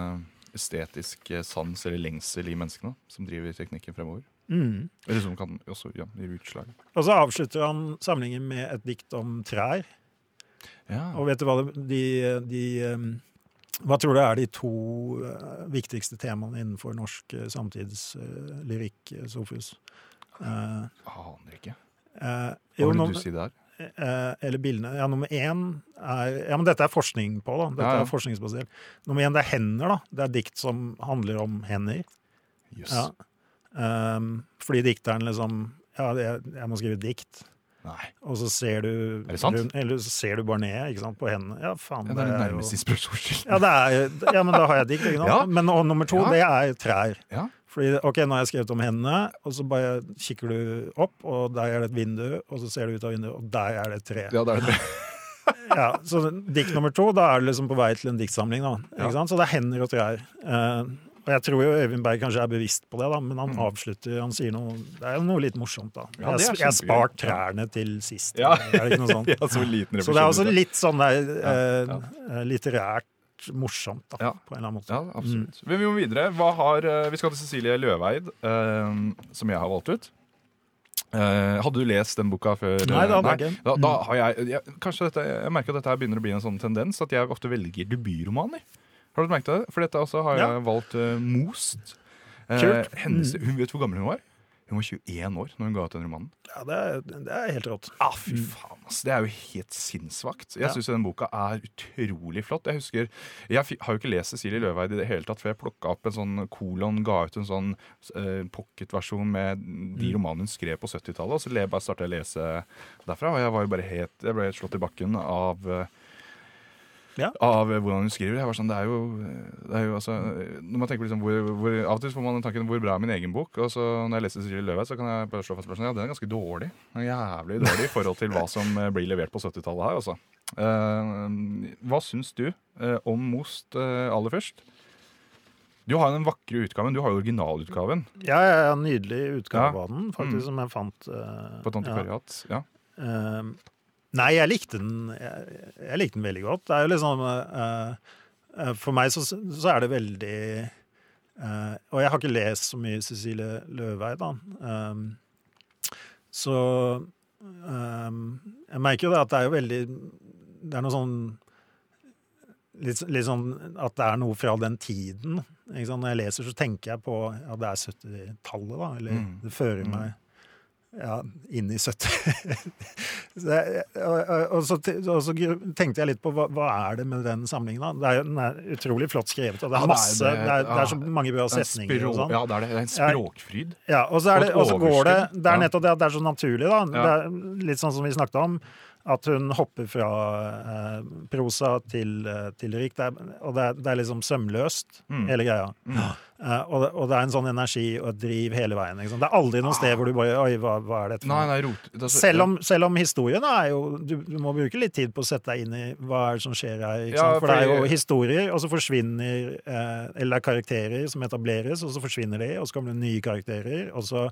Speaker 1: estetisk eh, sans eller lengsel i menneskene som driver teknikken fremover.
Speaker 2: Mm.
Speaker 1: Eller som kan også ja, gi utslag.
Speaker 2: Og så avslutter han samlingen med et dikt om trær.
Speaker 1: Ja.
Speaker 2: Og vet du hva de, de um, Hva tror du er de to uh, viktigste temaene innenfor norsk uh, samtidslyrikk, uh, Sofus? Jeg
Speaker 1: Aner ikke. Hva vil du si der?
Speaker 2: eller bildene. Ja, nummer én er Ja, men dette er forskning på, da. Dette
Speaker 1: Ja, ja.
Speaker 2: er forskningsbasert. Nummer én det er hender, da. Det er dikt som handler om hender.
Speaker 1: Yes.
Speaker 2: Ja. Um, fordi dikteren liksom Ja, jeg, jeg må skrive dikt.
Speaker 1: Nei.
Speaker 2: Og så ser du
Speaker 1: Er det sant?
Speaker 2: rundt- Eller så ser du bare ned ikke sant, på hendene. Ja, faen.
Speaker 1: Ja, det er det
Speaker 2: jo-
Speaker 1: nærmeste inspirasjonskilden.
Speaker 2: Ja, det er, ja, men da har jeg dikt. Ikke sant?
Speaker 1: Ja.
Speaker 2: Men og nummer to,
Speaker 1: Ja.
Speaker 2: det er trær.
Speaker 1: Ja.
Speaker 2: Fordi, ok, Nå har jeg skrevet om hendene, og så bare kikker du opp, og der er det et vindu, og så ser du ut av vinduet, og der er det et tre.
Speaker 1: ja, det er det.
Speaker 2: Ja, så dikt nummer to, da er du liksom på vei til en diktsamling. da,
Speaker 1: Ja.
Speaker 2: sant? Så det er hender og trær. Eh, og jeg tror jo Øyvind Berg kanskje er bevisst på det, da, men han avslutter, han sier noe Det er jo noe litt morsomt, da.
Speaker 1: Mm. Ja, er
Speaker 2: jeg jeg spart trærne til sist.
Speaker 1: Ja.
Speaker 2: Er det ikke noe sånt?
Speaker 1: så liten
Speaker 2: Så det er også litt sånn der eh, eh, litterært morsomt, da,
Speaker 1: Ja.
Speaker 2: på en eller annen måte.
Speaker 1: Ja, absolutt. Men vi må videre. Har, eh, vi skal til Cecilie Løveid, eh, som jeg har valgt ut. Eh, hadde du lest den boka før?
Speaker 2: Nei, det hadde jeg ikke.
Speaker 1: Da, da har jeg, jeg, kanskje dette, jeg merker at dette begynner å bli en sånn tendens at jeg ofte velger debutromaner. Har du merket det? For dette også har jeg valgt uh, Most. Eh, hennes, hun vet hvor gammel hun var? Hun var 21 år når hun ga ut den romanen.
Speaker 2: Ja, det er, det er helt rått.
Speaker 1: Ah, fy faen, ass. Det er jo helt sinnssvakt. Jeg
Speaker 2: Ja.
Speaker 1: syns den boka er utrolig flott. Jeg husker, jeg har jo ikke lest Cecilie Løveid i det hele tatt, for jeg plukka opp en sånn kolon, ga ut en sånn uh, pocketversjon med de romanene hun skrev på 70-tallet, og så starta jeg å lese derfra. Og jeg var jo bare helt, jeg ble helt slått i bakken av eh,
Speaker 2: Ja.
Speaker 1: Av hvordan hun skriver. Jeg var sånn, det er jo, det er jo altså, når man tenker på liksom hvor, hvor, Av og til får man tanken hvor bra er min egen bok. Og så når jeg leser Cecilie Løveid, så kan jeg bare slå fast spørsmålet, ja, den er ganske dårlig. Den er jævlig dårlig i forhold til hva som eh, blir levert på 70-tallet her. Altså. Uh, hva syns du uh, om Most uh, aller først? Du har jo den vakre utgaven. Du har jo originalutgaven
Speaker 2: Ja, ja, ja, nydelig utgave
Speaker 1: Ja.
Speaker 2: av den, faktisk,
Speaker 1: Mm.
Speaker 2: som jeg fant. eh,
Speaker 1: på et antikvariat. Ja.
Speaker 2: Nei, jeg likte den jeg, jeg likte den veldig godt. Det er jo liksom uh, For meg så, så er det veldig uh, Og jeg har ikke lest så mye Cecilie Løveid, da. Um, så um, jeg merker jo det at det er jo veldig Det er noe sånn Litt, litt sånn at det er noe fra den tiden. Når jeg leser, så tenker jeg på ja, det er 70-tallet, da. Eller
Speaker 1: Mm.
Speaker 2: det fører meg ja, inn i 70 så og, så, tenkte jeg litt på hva, hva er det med den samlingen, da? Det er den er utrolig flott skrevet, og det er masse
Speaker 1: det.
Speaker 2: Er, det er så mange bra
Speaker 1: er
Speaker 2: setninger og sånn.
Speaker 1: Ja, det er det. Det er en språkfryd.
Speaker 2: Ja, og så, går det. Det er nettopp det at det er så naturlig, da. Det er litt sånn som vi snakket om. At hun hopper fra eh, prosa til, eh, til lyrikk. Det er, og det er, det er liksom sømløst,
Speaker 1: Mm.
Speaker 2: hele greia. Eh, og, det, og det er en sånn energi og et driv hele veien. Liksom. Det er aldri noe sted hvor du bare Oi, hva, hva er dette? for noe?»
Speaker 1: det så-
Speaker 2: Selv om, selv om historien er jo du, du må bruke litt tid på å sette deg inn i hva er det som skjer her. Ikke
Speaker 1: Ja,
Speaker 2: for, For det er jo historier, og så forsvinner eh, Eller det er karakterer som etableres, og så forsvinner de, og så kommer det nye karakterer. Og så,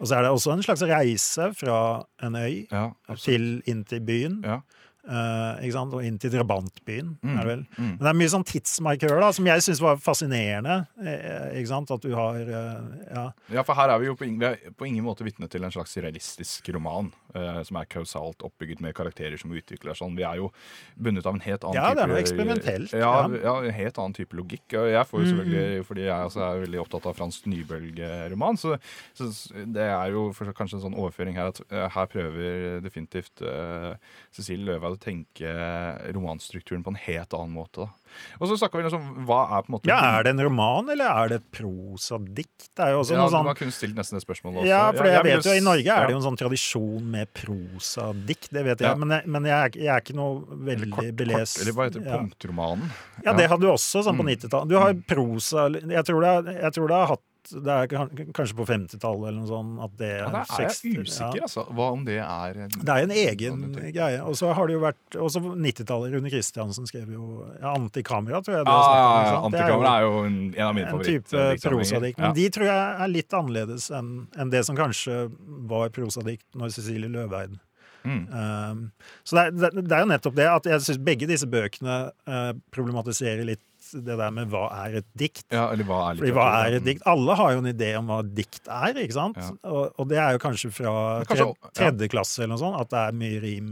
Speaker 2: og så er det også en slags reise fra en øy
Speaker 1: Ja,
Speaker 2: til inn til byen.
Speaker 1: Ja.
Speaker 2: Eh? Og inn til drabantbyen,
Speaker 1: Mm,
Speaker 2: er det vel.
Speaker 1: mm.
Speaker 2: Men det er mye sånn tidsmarkører da, som jeg syns var fascinerende. Eh, ikke sant? At du har eh, ja.
Speaker 1: Ja, for her er vi jo på, ingen, vi på ingen måte vitne til en slags realistisk roman eh, som er kausalt oppbygget med karakterer som utvikler seg sånn. Vi er jo bundet av en helt annen
Speaker 2: Ja,
Speaker 1: type
Speaker 2: det er noe eksperimentelt,
Speaker 1: Ja,
Speaker 2: ja.
Speaker 1: ja, en helt annen type logikk. Og jeg får jo
Speaker 2: Mm.
Speaker 1: selvfølgelig, fordi jeg også er veldig opptatt av fransk nybølgeroman, så, så det er jo kanskje en sånn overføring her at her prøver definitivt uh, Cecilie Løvaud å tenke romanstrukturen på en helt annen måte. da. Og så snakka vi litt om hva er på en måte
Speaker 2: ja, er det en roman, eller er det et prosadikt? Det er jo også
Speaker 1: Ja,
Speaker 2: noe sånn
Speaker 1: Man kunne stilt nesten det spørsmålet også.
Speaker 2: Ja, for jeg,
Speaker 1: jeg,
Speaker 2: vet jo I Norge er det jo en sånn tradisjon med prosadikt, det vet jeg.
Speaker 1: Ja.
Speaker 2: Men, jeg, men jeg, er, jeg er ikke noe veldig
Speaker 1: kort,
Speaker 2: belest.
Speaker 1: kort, eller hva heter det?
Speaker 2: ja.
Speaker 1: Punktromanen.
Speaker 2: ja, det hadde du også sånn på
Speaker 1: Mm.
Speaker 2: 90-tallet. Du har prosa jeg tror, det, jeg tror det har hatt Det er kanskje på 50-tallet eller noe sånt at det
Speaker 1: Ja, der er jeg
Speaker 2: 60
Speaker 1: usikker,
Speaker 2: ja.
Speaker 1: altså. Hva om det er
Speaker 2: Det er en egen greie. Og så har det jo vært Også 90-tallet. Rune Kristiansen skrev jo ja, Antikamera, tror jeg
Speaker 1: Det,
Speaker 2: har
Speaker 1: ja, ja,
Speaker 2: er
Speaker 1: Antikamera er jo en, en av mine
Speaker 2: en type prosadikt. Men de tror jeg er litt annerledes enn en det som kanskje var prosadikt når Cecilie Løveid
Speaker 1: Mm.
Speaker 2: um, Så det er, det er jo nettopp det at jeg syns begge disse bøkene uh, problematiserer litt det der med hva er et dikt.
Speaker 1: Ja, eller hva er
Speaker 2: Fordi hva er et dikt? Alle har jo en idé om hva dikt er, ikke sant?
Speaker 1: Ja.
Speaker 2: Og, og det er jo kanskje fra
Speaker 1: kanskje-
Speaker 2: tredje, tredje klasse eller noe sånt, at det er mye rim.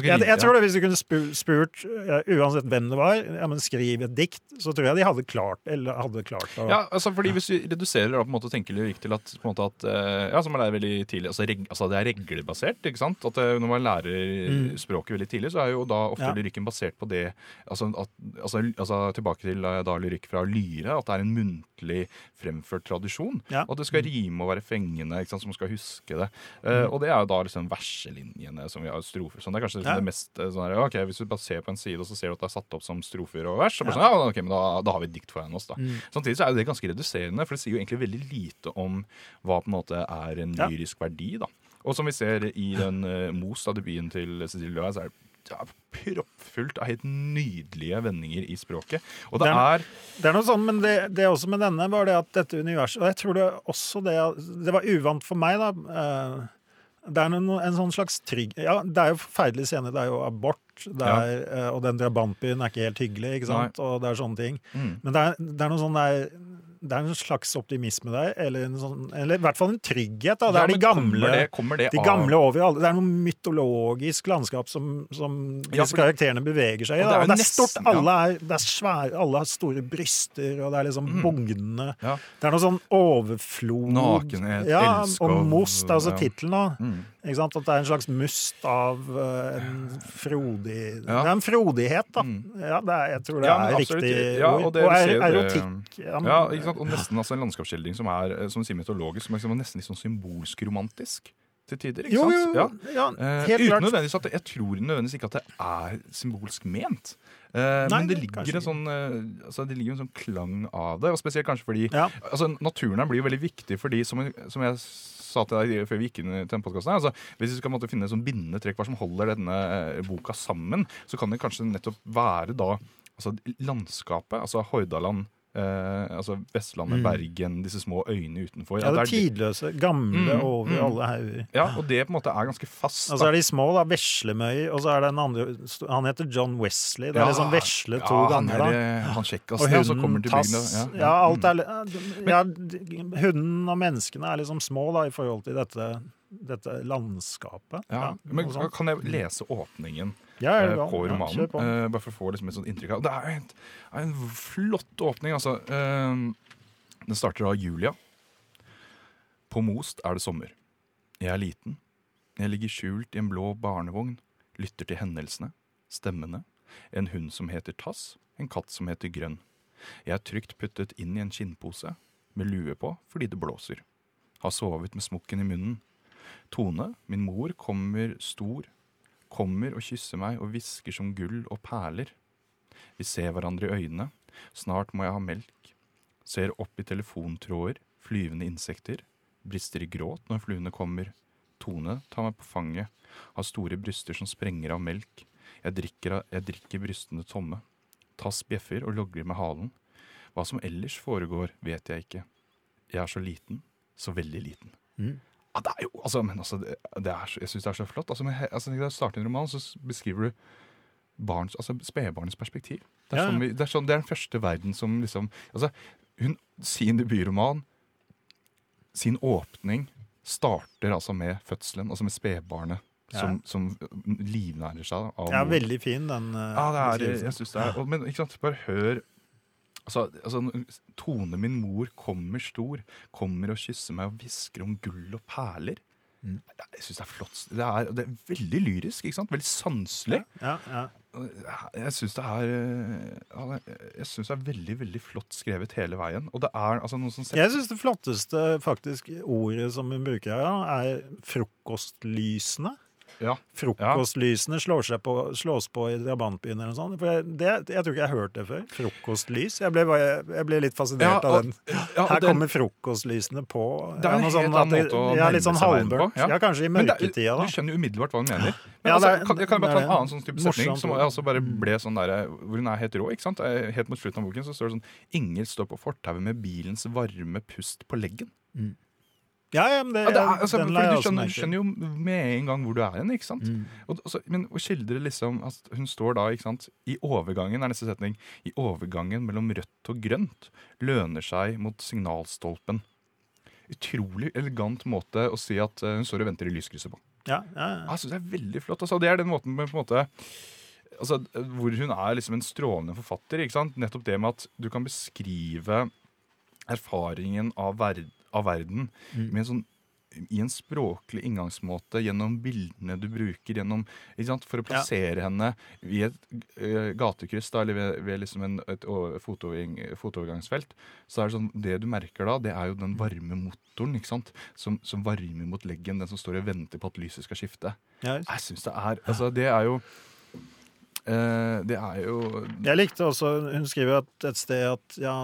Speaker 1: Jeg,
Speaker 2: Jeg, jeg tror det Hvis du kunne spu- spurt ja, uansett hvem det var, ja, men skriv et dikt, så tror jeg de hadde klart eller hadde klart å
Speaker 1: Ja, altså fordi Hvis du reduserer da på en måte tenker lyrikk til at, på en måte at eh, ja, som er veldig tidlig, altså, reg, altså det er reglebasert. ikke sant? At eh, Når man lærer språket veldig tidlig, så er jo da ofte
Speaker 2: Mm. Ja.
Speaker 1: lyrikken basert på det altså, at, altså, altså Tilbake til eh, da lyrikk fra lyre, at det er en muntlig fremført tradisjon.
Speaker 2: Ja.
Speaker 1: At det skal rime og være fengende, ikke sant, så man skal huske det. Eh, Og det er jo da liksom verselinjene som vi har strofer. Sånn, det er kanskje
Speaker 2: Ja.
Speaker 1: det mest eh, sånn her, ok, Hvis du bare ser på en side og så ser du at det er satt opp som strofer og vers, så bare sånn, ja, ok, men da, da har vi et dikt foran oss. da.
Speaker 2: Mm.
Speaker 1: Samtidig så er jo det ganske reduserende, for det sier jo egentlig veldig lite om hva på en måte er en
Speaker 2: Ja.
Speaker 1: lyrisk verdi. da. Og som vi ser i den uh, Mos, da debuten til Cecilie Løvaas, så er det ja, proppfullt av helt nydelige vendinger i språket. Og det
Speaker 2: Det er-
Speaker 1: er
Speaker 2: Det er noe sånn, men det, det også med denne var det at dette universet Og jeg tror det også det Det var uvant for meg, da. Eh, Det er noen, en sånn slags trygg Ja, det er jo forferdelige scener. Det er jo abort, det er, ja. og den drabantbyen er ikke helt hyggelig, ikke sant? Og det er sånne ting.
Speaker 1: Mm.
Speaker 2: Men det er, det er noe sånn der det er en slags optimisme der, eller, en sånn, eller i hvert fall en trygghet. Da. Det
Speaker 1: Ja,
Speaker 2: er de gamle,
Speaker 1: kommer det, kommer det
Speaker 2: de
Speaker 1: av-
Speaker 2: gamle over alle. Det er noe mytologisk landskap som, som
Speaker 1: Ja,
Speaker 2: disse
Speaker 1: for-
Speaker 2: karakterene beveger seg i.
Speaker 1: Det er
Speaker 2: det er stort. Alle, er, det er svære, alle har store bryster, og det er liksom bugnende.
Speaker 1: Ja.
Speaker 2: Det er noe sånn overflod
Speaker 1: Nakenhet,
Speaker 2: ja,
Speaker 1: elskov,
Speaker 2: Og most, altså
Speaker 1: ja.
Speaker 2: tittelen, da.
Speaker 1: Mm.
Speaker 2: Ikke sant? At det er en slags must av eh, en frodig. Det er en frodighet, da.
Speaker 1: Mm.
Speaker 2: Ja, det er, jeg tror det
Speaker 1: Ja,
Speaker 2: er
Speaker 1: absolutt.
Speaker 2: riktig
Speaker 1: Ja, og
Speaker 2: Og,
Speaker 1: det-
Speaker 2: er,
Speaker 1: det-
Speaker 2: erotikk. Ja, men-
Speaker 1: Ja, ikke sant? Og nesten altså, en landskapsskildring som er eh, som sier mytologisk, som er liksom nesten litt sånn symbolsk romantisk til tider. ikke
Speaker 2: Jo,
Speaker 1: sant?
Speaker 2: jo,
Speaker 1: Ja.
Speaker 2: ja,
Speaker 1: helt
Speaker 2: helt
Speaker 1: uten
Speaker 2: klart.
Speaker 1: nødvendigvis at det, Jeg tror nødvendigvis ikke at det er symbolsk ment. Uh,
Speaker 2: Nei,
Speaker 1: men det ligger, en sånn, uh, altså, det ligger en sånn klang av det. Og spesielt kanskje fordi
Speaker 2: Ja.
Speaker 1: altså, Naturen blir jo veldig viktig fordi, som, som jeg sa til deg før vi gikk inn i den podkasten altså, Hvis vi skal måtte finne sånn bindende trekk hva som holder denne eh, boka sammen, så kan det kanskje nettopp være da altså, landskapet. Altså Hordaland, eh, altså Vestlandet, Bergen, disse små øyene utenfor.
Speaker 2: Ja, det
Speaker 1: det
Speaker 2: tidløse, gamle
Speaker 1: Mm,
Speaker 2: over
Speaker 1: mm.
Speaker 2: alle hauger.
Speaker 1: ja, og det på en måte er ganske fast.
Speaker 2: Og så
Speaker 1: da.
Speaker 2: er de små, da. Veslemøy. Og så er det en andre Han heter John Wesley. Det er
Speaker 1: Ja,
Speaker 2: liksom vesle to
Speaker 1: ja,
Speaker 2: ganger,
Speaker 1: han
Speaker 2: da.
Speaker 1: er, eh, Han
Speaker 2: Og
Speaker 1: ja, som
Speaker 2: hunden
Speaker 1: til bygda.
Speaker 2: Ja, alt er ja, Hunden og menneskene er liksom små da, i forhold til dette, dette landskapet.
Speaker 1: Ja, men. Kan jeg lese åpningen
Speaker 2: Ja, er
Speaker 1: eh, på romanen? Eh, bare for å få liksom et sånt inntrykk av Det er en, en flott åpning, altså. Eh, den starter av Julia. På Most er det sommer. Jeg er liten. Jeg ligger skjult i en blå barnevogn, lytter til hendelsene, stemmene. En hund som heter Tass, en katt som heter Grønn. Jeg er trygt puttet inn i en skinnpose, med lue på fordi det blåser. Har sovet med smokken i munnen. Tone, min mor, kommer stor, kommer og kysser meg og hvisker som gull og perler. Vi ser hverandre i øynene. Snart må jeg ha melk. Ser opp i telefontråder, flyvende insekter. Brister i gråt når fluene kommer. Tone tar meg på fanget, har store bryster som sprenger av melk. Jeg drikker, jeg drikker brystene tomme. Tass bjeffer og logrer med halen. Hva som ellers foregår, vet jeg ikke. Jeg er så liten, så veldig liten.
Speaker 2: Mm.
Speaker 1: Ja, det er jo, altså, men altså, det, det er jeg syns det er så flott. Altså, med, altså, når du starter en roman, så beskriver du barns, altså spedbarnets perspektiv. Det er,
Speaker 2: Ja,
Speaker 1: sånn vi, det, er sånn, det er den første verden som liksom altså, hun, Sin debutroman, sin åpning, starter altså med fødselen, altså med spedbarnet. Som, som livnærer seg av
Speaker 2: Ja, veldig fin, den eh,
Speaker 1: Ja, det er, jeg synes det er og, Men ikke sant, bare hør altså, altså, Tone min mor kommer stor, kommer og kysser meg og hvisker om gull og perler.
Speaker 2: Mm.
Speaker 1: Jeg syns det er flott. Det er, det er veldig lyrisk, ikke sant? veldig sanselig.
Speaker 2: Ja, ja.
Speaker 1: Jeg syns det er eh, Jeg synes det er veldig veldig flott skrevet hele veien. Og det er altså noe som
Speaker 2: Jeg syns det flotteste faktisk ordet som hun bruker her, er frokostlysene.
Speaker 1: Ja.
Speaker 2: Frokostlysene slår på, slås på i drabantbyen eller noe sånt. For jeg, det, jeg tror ikke jeg har hørt det før. Frokostlys. Jeg ble, jeg ble litt fascinert
Speaker 1: Ja,
Speaker 2: av den.
Speaker 1: ja,
Speaker 2: Her
Speaker 1: det-
Speaker 2: kommer frokostlysene på.
Speaker 1: Det er en
Speaker 2: noe
Speaker 1: helt
Speaker 2: sånn
Speaker 1: annen måte å nærme
Speaker 2: sånn
Speaker 1: seg verden på.
Speaker 2: Ja. kanskje i mørketida, da.
Speaker 1: Du skjønner umiddelbart hva hun mener. Men
Speaker 2: Ja,
Speaker 1: altså, kan, jeg kan bare ta en annen sånn type setning som jeg også bare ble sånn der, hvor hun er helt rå. ikke sant? Helt mot slutten av boken så står det sånn Inger står på fortauet med bilens varme pust på leggen.
Speaker 2: Ja, ja, men det,
Speaker 1: Ja, det er, altså,
Speaker 2: den
Speaker 1: du, skjønner, jo med en gang hvor du er hen. ikke sant?
Speaker 2: Mm.
Speaker 1: Og, altså, men å skildre liksom at Hun står da ikke sant, i overgangen er neste setning, i overgangen mellom rødt og grønt løner seg mot signalstolpen. Utrolig elegant måte å si at eh, hun står og venter i lyskrysset på.
Speaker 2: Ja, ja, ja.
Speaker 1: Synes Det er veldig flott. Altså, det er den måten med, på en måte altså, Hvor hun er liksom en strålende forfatter. ikke sant? Nettopp det med at du kan beskrive erfaringen av, verd, av verden med en sånn i en språklig inngangsmåte, gjennom bildene du bruker gjennom, sant? for å plassere henne i et uh, gatekryss da, eller ved, ved liksom en, et fotovergangsfelt, Så er det sånn, det du merker da, det er jo den varme motoren ikke sant? Som, som varmer mot leggen, den som står og venter på at lyset skal skifte.
Speaker 2: Ja,
Speaker 1: Jeg synes det er Altså, det er jo uh, Det er jo
Speaker 2: Jeg likte også Hun skriver at et sted at ja,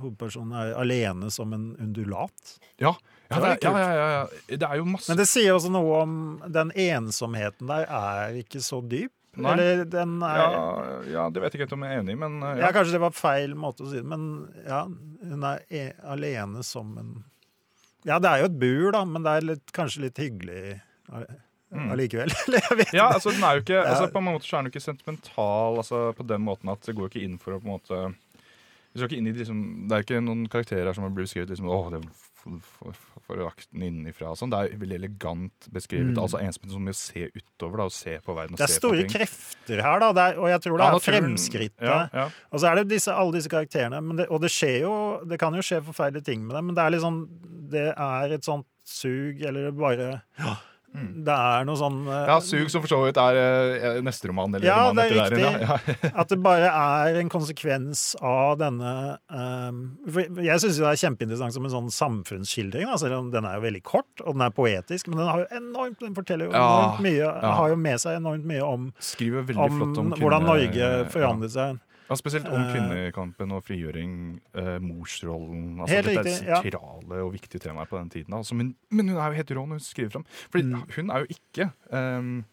Speaker 2: hovedpersonen er alene som en undulat.
Speaker 1: Ja. Ja,
Speaker 2: Det
Speaker 1: er, ja, ja, ja, det er jo masse
Speaker 2: Men det sier også noe om den ensomheten der er ikke så dyp.
Speaker 1: Nei.
Speaker 2: Eller den er
Speaker 1: ja,
Speaker 2: ja.
Speaker 1: det vet jeg ikke om jeg er enig i, men eh, ja.
Speaker 2: Kanskje det var feil måte å si det, men ja, hun er e alene som en Ja, det er jo et bur, da, men det er litt, kanskje litt hyggelig
Speaker 1: Mm.
Speaker 2: allikevel.
Speaker 1: Ja, altså den er jo ikke altså, På en måte så er den jo ikke sentimental altså, på den måten at det går ikke inn for å på en måte vi skal ikke inn i liksom, Det er ikke noen karakterer som har blitt beskrevet liksom, Åh, det for- for- for- forakten innenfra sånn. Det er veldig elegant beskrevet.
Speaker 2: Mm.
Speaker 1: Altså ensomhet som med å se utover da, og se på verden
Speaker 2: Det er store krefter her, da, det er, og jeg tror det
Speaker 1: Ja,
Speaker 2: er fremskrittet.
Speaker 1: Ja, ja.
Speaker 2: Og så er det disse, alle disse karakterene, men det, og det skjer jo Det kan jo skje forferdelige ting med dem, men det er liksom Det er et sånt sug, eller bare Det er noe sånn uh,
Speaker 1: Ja, Sug, som for så vidt er uh, neste roman. Eller
Speaker 2: Ja,
Speaker 1: roman
Speaker 2: det er
Speaker 1: riktig. der ja. Ja.
Speaker 2: At det bare er en konsekvens av denne um, Jeg syns det er kjempeinteressant som en sånn samfunnsskildring, da, selv om den er jo veldig kort, og den er poetisk, men den har jo enormt Den forteller jo
Speaker 1: Ja,
Speaker 2: enormt mye
Speaker 1: ja.
Speaker 2: Har jo med seg enormt mye om, om,
Speaker 1: om
Speaker 2: hvordan Norge forandret seg.
Speaker 1: Ja, spesielt om
Speaker 2: Eh,
Speaker 1: kvinnekampen og frigjøring, eh, morsrollen. Altså, dette er
Speaker 2: ja.
Speaker 1: sentrale og viktige temaer på den tiden. Altså, men, men hun er jo helt rå når hun skriver fram. Fordi
Speaker 2: Mm.
Speaker 1: hun er jo ikke um,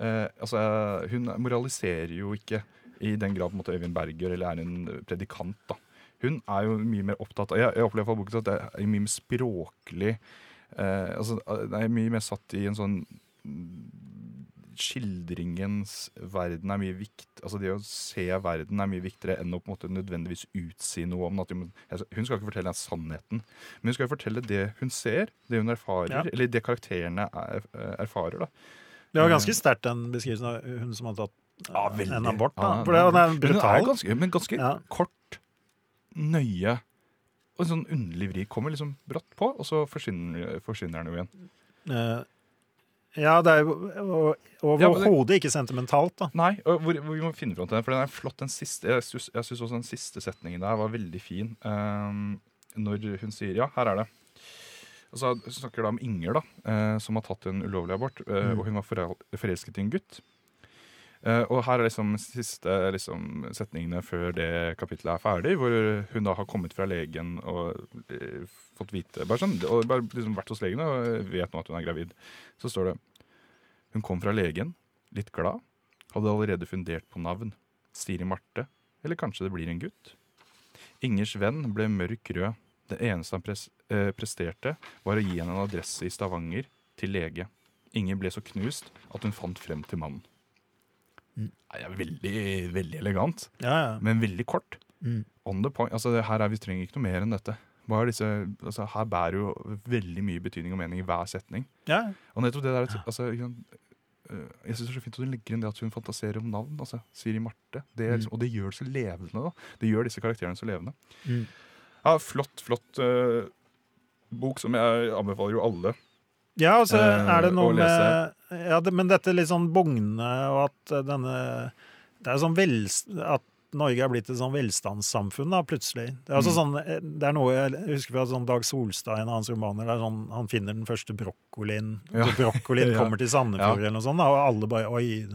Speaker 1: uh, Altså, hun moraliserer jo ikke i den grad på en måte, Øyvind Berger eller er en predikant. da. Hun er jo mye mer opptatt av Jeg, jeg opplever fra boken at det er mye mer språklig uh, altså, Det er mye mer satt i en sånn skildringens verden er mye vikt, altså Det å se verden er mye viktigere enn å på en måte nødvendigvis utsi noe om at hun skal ikke fortelle deg sannheten, men hun skal fortelle det hun ser, det hun erfarer,
Speaker 2: Ja.
Speaker 1: eller det karakterene er, erfarer. da.
Speaker 2: Det var ganske sterkt, den beskrivelsen av hun som hadde tatt
Speaker 1: Ja,
Speaker 2: eh, en abort. Da.
Speaker 1: Ja,
Speaker 2: For det, er
Speaker 1: Men er ganske, men ganske
Speaker 2: Ja.
Speaker 1: kort, nøye og en sånn underlig vri. Kommer liksom brått på, og så forsvinner, forsvinner den jo igjen.
Speaker 2: Eh, ja, det er jo overhodet ikke sentimentalt, da.
Speaker 1: Nei, hvor, hvor vi må finne fram til den, for den er flott. Den siste, jeg syns også den siste setningen der var veldig fin. Um, når hun sier ja, her er det. Altså, hun snakker da om Inger, da, uh, som har tatt en ulovlig abort. Uh,
Speaker 2: Mm.
Speaker 1: Og hun var forelsket i en gutt. Uh, og her er liksom siste liksom, setningene før det kapittelet er ferdig, hvor hun da har kommet fra legen og fått vite bare sånn, og bare liksom vært hos legen og vet nå at hun er gravid. Så står det Hun kom fra legen, litt glad, hadde allerede fundert på navn. Siri Marte, eller kanskje det blir en gutt? Ingers venn ble mørk rød. Det eneste han pres eh, presterte, var å gi henne en adresse i Stavanger, til lege. Inger ble så knust at hun fant frem til mannen.
Speaker 2: Mm.
Speaker 1: Det er veldig, veldig elegant,
Speaker 2: Ja, ja.
Speaker 1: men veldig kort.
Speaker 2: Mm.
Speaker 1: On the point. Altså, her er, vi trenger ikke noe mer enn dette. Disse, altså, her bærer jo veldig mye betydning og mening i hver setning.
Speaker 2: ja.
Speaker 1: Og nettopp det der altså, øh, Jeg syns det er så fint at hun legger inn det at hun fantaserer om navn. Altså, Siri Marte. Det mm. liksom, Og det gjør det så levende. da Det gjør disse karakterene så levende.
Speaker 2: Mm.
Speaker 1: Ja, Flott, flott uh, bok som jeg anbefaler jo alle.
Speaker 2: Ja, altså,
Speaker 1: Eh,
Speaker 2: er det noe med ja, det, Men dette litt sånn bugnende, og at eh, denne Det er sånn vel... At Norge er blitt et sånn velstandssamfunn, da, plutselig. Det er, altså sånn, eh, det er noe jeg husker fra sånn Dag Solstad, en av hans romaner, der sånn, han finner den første brokkolien.
Speaker 1: Ja.
Speaker 2: Brokkolien
Speaker 1: Ja.
Speaker 2: kommer til Sandefjord, eller noe sånt, da, og alle bare Oi,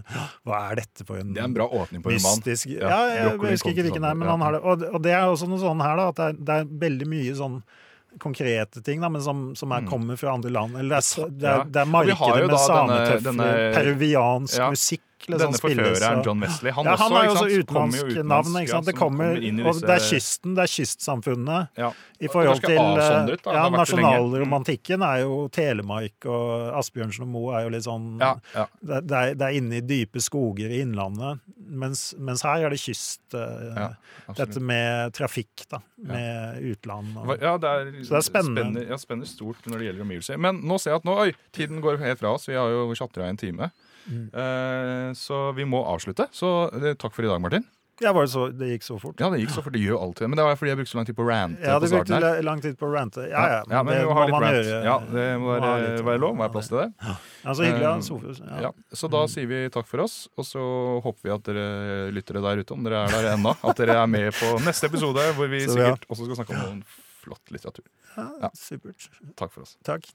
Speaker 2: hva er dette for en
Speaker 1: Det er en bra åpning på roman.
Speaker 2: mystisk
Speaker 1: Ja,
Speaker 2: Ja, jeg, jeg husker ikke hvilken det er, men han har det. Og, og det er også noe sånn her, da, at det er, det er veldig mye sånn konkrete ting, da, men som, som er, kommer fra andre land. Eller det er, det er, det er markedet med
Speaker 1: denne-
Speaker 2: peruviansk
Speaker 1: Ja.
Speaker 2: musikk
Speaker 1: Denne
Speaker 2: spilles,
Speaker 1: forføreren John Wesley, han,
Speaker 2: ja,
Speaker 1: også,
Speaker 2: han jo også
Speaker 1: sant, jo
Speaker 2: utenlandsk navn.
Speaker 1: Ja?
Speaker 2: Det kommer, og det er kysten, det er kystsamfunnet.
Speaker 1: Ja.
Speaker 2: I forhold til eh, ja,
Speaker 1: har.
Speaker 2: Nasjonalromantikken er jo Telemark, og Asbjørnsen og Moe er jo litt sånn det, er, det er inne i dype skoger i innlandet, mens, mens her er det kyst. eh, dette med trafikk, da. Med utland. Og,
Speaker 1: Ja, det er,
Speaker 2: Så det er spennende.
Speaker 1: Spenner, ja, spenner stort når det gjelder omgivelser. Men nå ser jeg at nå, oi, tiden går helt fra oss. Vi har jo chatta i en time.
Speaker 2: Mm.
Speaker 1: Eh, så vi må avslutte. Så eh, takk for i dag, Martin.
Speaker 2: ja, var det, så, det gikk så fort?
Speaker 1: Ja, det gikk så fort. Det gjør alltid det. Men det var fordi jeg brukte så lang tid på å rante
Speaker 2: Ja, det brukte lang tid på å rante. Ja, ja,
Speaker 1: Ja, men
Speaker 2: det
Speaker 1: må
Speaker 2: må man
Speaker 1: rant.
Speaker 2: gjøre.
Speaker 1: Ja, det må
Speaker 2: Må
Speaker 1: være, være lov. Må være plass til det.
Speaker 2: Ja, så hyggelig, ja.
Speaker 1: Eh,
Speaker 2: Sofus. Ja.
Speaker 1: Ja, så da sier vi takk for oss, og så håper vi at dere lyttere der ute, om dere er der ennå, at dere er med på neste episode, hvor vi sikkert også skal snakke om noen flott litteratur.
Speaker 2: Ja,
Speaker 1: Ja.
Speaker 2: supert.
Speaker 1: Takk for oss.
Speaker 2: Takk.